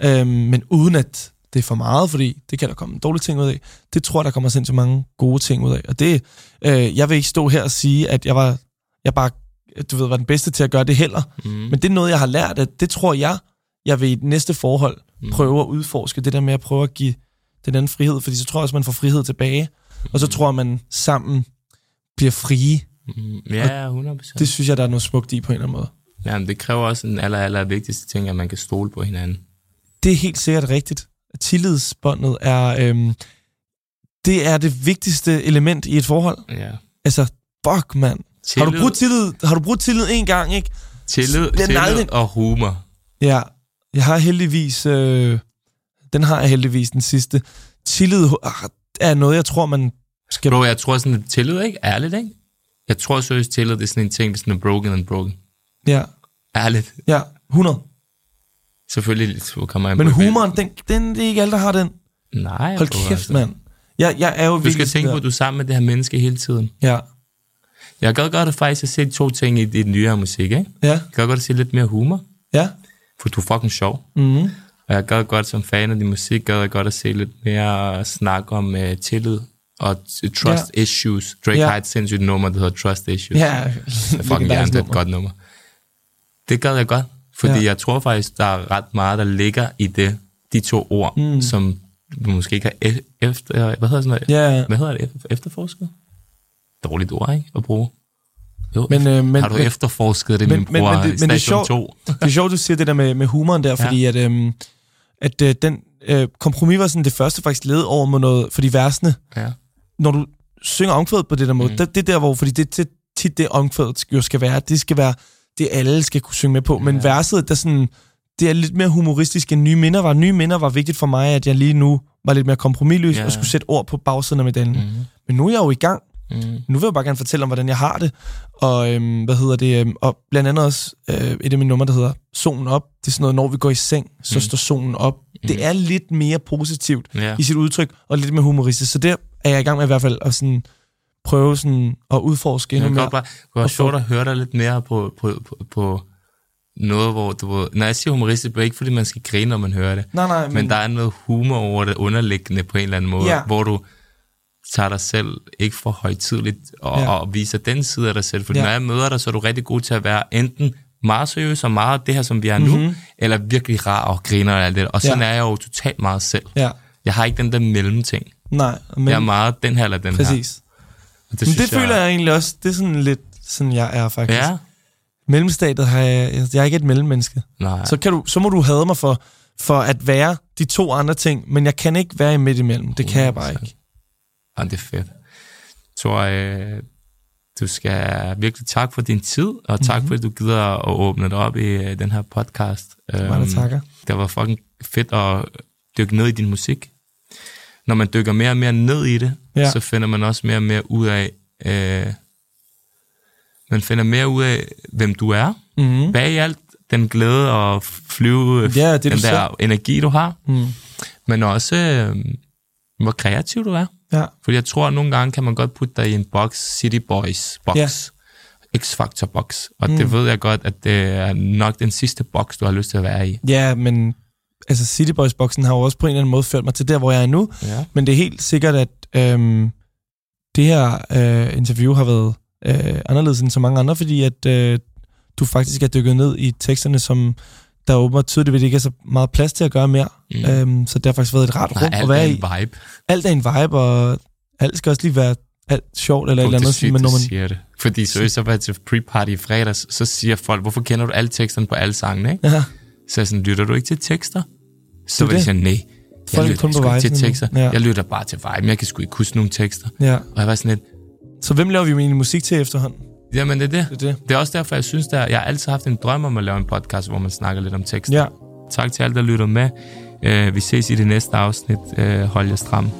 Speaker 2: øhm, men uden at det er for meget, fordi det kan der komme dårlige ting ud af. Det tror jeg, der kommer sindssygt mange gode ting ud af. Og det, øh, jeg vil ikke stå her og sige, at jeg var, jeg bare, du ved, var den bedste til at gøre det heller.
Speaker 1: Mm.
Speaker 2: Men det er noget, jeg har lært, at det tror jeg, jeg vil i det næste forhold
Speaker 1: Mm.
Speaker 2: prøve at udforske. Det der med at prøve at give den anden frihed, fordi så tror jeg også, man får frihed tilbage. Og så tror jeg, man sammen bliver frie.
Speaker 1: Mm. Ja, 100%.
Speaker 2: Det synes jeg, der er noget smukt i på en eller anden måde.
Speaker 1: Jamen, det kræver også en aller, aller vigtigste ting, at man kan stole på hinanden.
Speaker 2: Det er helt sikkert rigtigt. Tillidsbåndet er, øhm, det er det vigtigste element i et forhold.
Speaker 1: Ja.
Speaker 2: Altså, fuck, mand. Har du brugt tillid, har du brugt tillid en gang, ikke?
Speaker 1: tillid, tillid
Speaker 2: aldrig-
Speaker 1: og humor.
Speaker 2: Ja, jeg har heldigvis, øh, den har jeg heldigvis den sidste. Tillid ah, er noget, jeg tror, man skal...
Speaker 1: Bro, jeg tror sådan, tillid, ikke? Ærligt, ikke? Jeg tror seriøst, tillid det er sådan en ting, der sådan er broken and broken.
Speaker 2: Ja,
Speaker 1: Ærligt.
Speaker 2: ja, 100.
Speaker 1: Selvfølgelig så kommer jeg
Speaker 2: Men
Speaker 1: på
Speaker 2: humoren, den, den, det er ikke alle, der har den.
Speaker 1: Nej,
Speaker 2: Hold
Speaker 1: bro,
Speaker 2: kæft,
Speaker 1: altså.
Speaker 2: mand. Jeg, jeg er jo
Speaker 1: Du skal tænke på,
Speaker 2: sådan
Speaker 1: at du er sammen med det her menneske hele tiden.
Speaker 2: der. Ja,
Speaker 1: Jeg gad godt at faktisk at se to ting i dit nyere musik, ikke?
Speaker 2: ja,
Speaker 1: Jeg gad godt at se lidt mere humor,
Speaker 2: ja.
Speaker 1: for du er fucking sjov.
Speaker 2: Mm-hmm.
Speaker 1: Og jeg gad godt som fan af din musik, gad jeg godt at se lidt mere snak om uh, tillid og trust
Speaker 2: Ja.
Speaker 1: issues. Drake
Speaker 2: Ja.
Speaker 1: har et sindssygt nummer, der hedder Trust Issues.
Speaker 2: Ja,
Speaker 1: Det er fucking
Speaker 2: legendarisk
Speaker 1: hjernedødt
Speaker 2: nummer.
Speaker 1: godt nummer. Det gad jeg godt, Fordi
Speaker 2: Ja.
Speaker 1: jeg tror faktisk, der er ret meget, der ligger i det, de to ord, mm. som du måske ikke har e- efter... Hvad hedder sådan noget?
Speaker 2: Ja,
Speaker 1: Hvad hedder det? Efter- Efterforsket? Dårligt ord, ikke? At bruge. Jo,
Speaker 2: Men, øh, men,
Speaker 1: har du
Speaker 2: men,
Speaker 1: efterforsket det,
Speaker 2: men-
Speaker 1: min
Speaker 2: men-
Speaker 1: bror,
Speaker 2: men det- men det er sjovt.
Speaker 1: 2?
Speaker 2: det er sjovt, du siger det der med, med humoren der, fordi at, øhm, at øh, den øh, kompromis var sådan det første faktisk led over mod noget, fordi versene,
Speaker 1: Ja.
Speaker 2: Når du synger omkvædet på det der måde,
Speaker 1: Mm.
Speaker 2: det, det er der, hvor, fordi det, det tit det omkvædet jo skal være, det skal være, det alle skal kunne synge med på, men
Speaker 1: Ja.
Speaker 2: verset, der sådan, det er lidt mere humoristisk end nye minder var. Nye minder var vigtigt for mig, at jeg lige nu var lidt mere kompromisløs
Speaker 1: Ja.
Speaker 2: og skulle sætte ord på bagsiden af medaljen. Mm. Men nu er jeg jo i gang.
Speaker 1: Mm.
Speaker 2: Nu vil jeg bare gerne fortælle om, hvordan jeg har det. Og øhm, hvad hedder det? Øhm, og blandt andet også øh, et af mine numre, der hedder Solen op. Det er sådan noget, når vi går i seng, så
Speaker 1: Mm.
Speaker 2: står solen op. Mm. Det er lidt mere positivt
Speaker 1: Ja.
Speaker 2: i sit udtryk, og lidt mere humoristisk. Så der er jeg i gang med i hvert fald at sådan prøve sådan at udforske endnu mere.
Speaker 1: godt bare det kunne være sjovt at høre dig lidt mere på, på, på, på noget, hvor du når jeg siger humoristisk, det er ikke fordi, man skal grine, når man hører det,
Speaker 2: Nej, nej, men,
Speaker 1: men der er noget humor over det underliggende på en eller anden måde,
Speaker 2: Ja.
Speaker 1: hvor du tager dig selv ikke for højtidligt og,
Speaker 2: Ja.
Speaker 1: og viser den side af dig selv. Fordi
Speaker 2: Ja.
Speaker 1: når jeg møder dig, så er du rigtig god til at være enten meget seriøs og meget det her, som vi er nu,
Speaker 2: Mhm.
Speaker 1: eller virkelig rar og griner og alt det. Og sådan
Speaker 2: Ja.
Speaker 1: er jeg jo totalt meget selv.
Speaker 2: ja,
Speaker 1: Jeg har ikke den der mellemting.
Speaker 2: Nej, men
Speaker 1: Jeg er meget den her eller den
Speaker 2: præcis.
Speaker 1: her. Og
Speaker 2: Det, men det føler jeg egentlig også, det er sådan lidt sådan, jeg er faktisk.
Speaker 1: Ja,
Speaker 2: Mellemstatet har jeg, jeg er ikke et mellemmenneske.
Speaker 1: nej.
Speaker 2: Så, kan du, så må du hade mig for, for at være de to andre ting, men jeg kan ikke være i midt imellem. Det kan jeg bare ikke.
Speaker 1: Ja, det er fedt. Tor, øh, du skal virkelig tak for din tid, og tak
Speaker 2: Mhm.
Speaker 1: mm-hmm. fordi du gider at åbne dig op i øh, den her podcast.
Speaker 2: Mange der
Speaker 1: Øhm,
Speaker 2: takker.
Speaker 1: Det var fucking fedt at dykke ned i din musik. Når man dykker mere og mere ned i det,
Speaker 2: Ja.
Speaker 1: så finder man også mere og mere ud af, øh, man finder mere ud af, hvem du er.
Speaker 2: Mm-hmm.
Speaker 1: Bag i alt den glæde og flyve,
Speaker 2: Ja, det
Speaker 1: den der energi, du har.
Speaker 2: Mm.
Speaker 1: Men også, øh, hvor kreativ du er.
Speaker 2: Ja.
Speaker 1: Fordi jeg tror, at nogle gange kan man godt putte dig i en box, City Boys box,
Speaker 2: Ja.
Speaker 1: X-Factor box. Og
Speaker 2: mm.
Speaker 1: det ved jeg godt, at det er nok den sidste box, du har lyst til at være i.
Speaker 2: ja, men altså City Boys-boksen har jo også på en eller anden måde ført mig til der, hvor jeg er nu.
Speaker 1: Ja.
Speaker 2: Men det er helt sikkert, at øhm, det her øh, interview har været øh, anderledes end så mange andre, fordi at øh, du faktisk er dykket ned i teksterne, som der åbenbart tydeligvis ikke er så meget plads til at gøre mere.
Speaker 1: Mm.
Speaker 2: Øhm, så det har faktisk været et rart
Speaker 1: Nej,
Speaker 2: rum at
Speaker 1: alt er
Speaker 2: være i.
Speaker 1: vibe.
Speaker 2: Alt er en vibe, og alt skal også lige være alt sjovt eller et eller
Speaker 1: Oh, det
Speaker 2: andet.
Speaker 1: sygt,
Speaker 2: Men når man,
Speaker 1: siger det. Fordi seriøst, så var jeg til pre-party i fredags, så siger folk, hvorfor kender du alle teksterne på alle sangene, ikke?
Speaker 2: ja,
Speaker 1: Så jeg sådan, lytter du ikke til tekster? Så
Speaker 2: Det er
Speaker 1: var de
Speaker 2: det.
Speaker 1: sådan, nej, jeg
Speaker 2: Folk er
Speaker 1: lytter
Speaker 2: kun på
Speaker 1: ikke til tekster.
Speaker 2: Ja.
Speaker 1: Jeg lytter bare til vibe, jeg kan sgu ikke huske nogen tekster.
Speaker 2: ja.
Speaker 1: Og jeg var sådan lidt,
Speaker 2: Så hvem laver vi egentlig musik til efterhånden?
Speaker 1: jamen det er det.
Speaker 2: Det er det.
Speaker 1: Det er også derfor, jeg synes, der, jeg har altid haft en drøm om at lave en podcast, hvor man snakker lidt om tekster.
Speaker 2: Ja.
Speaker 1: Tak til alle, der lytter med. Øh, vi ses i det næste afsnit. Øh, hold jer stram.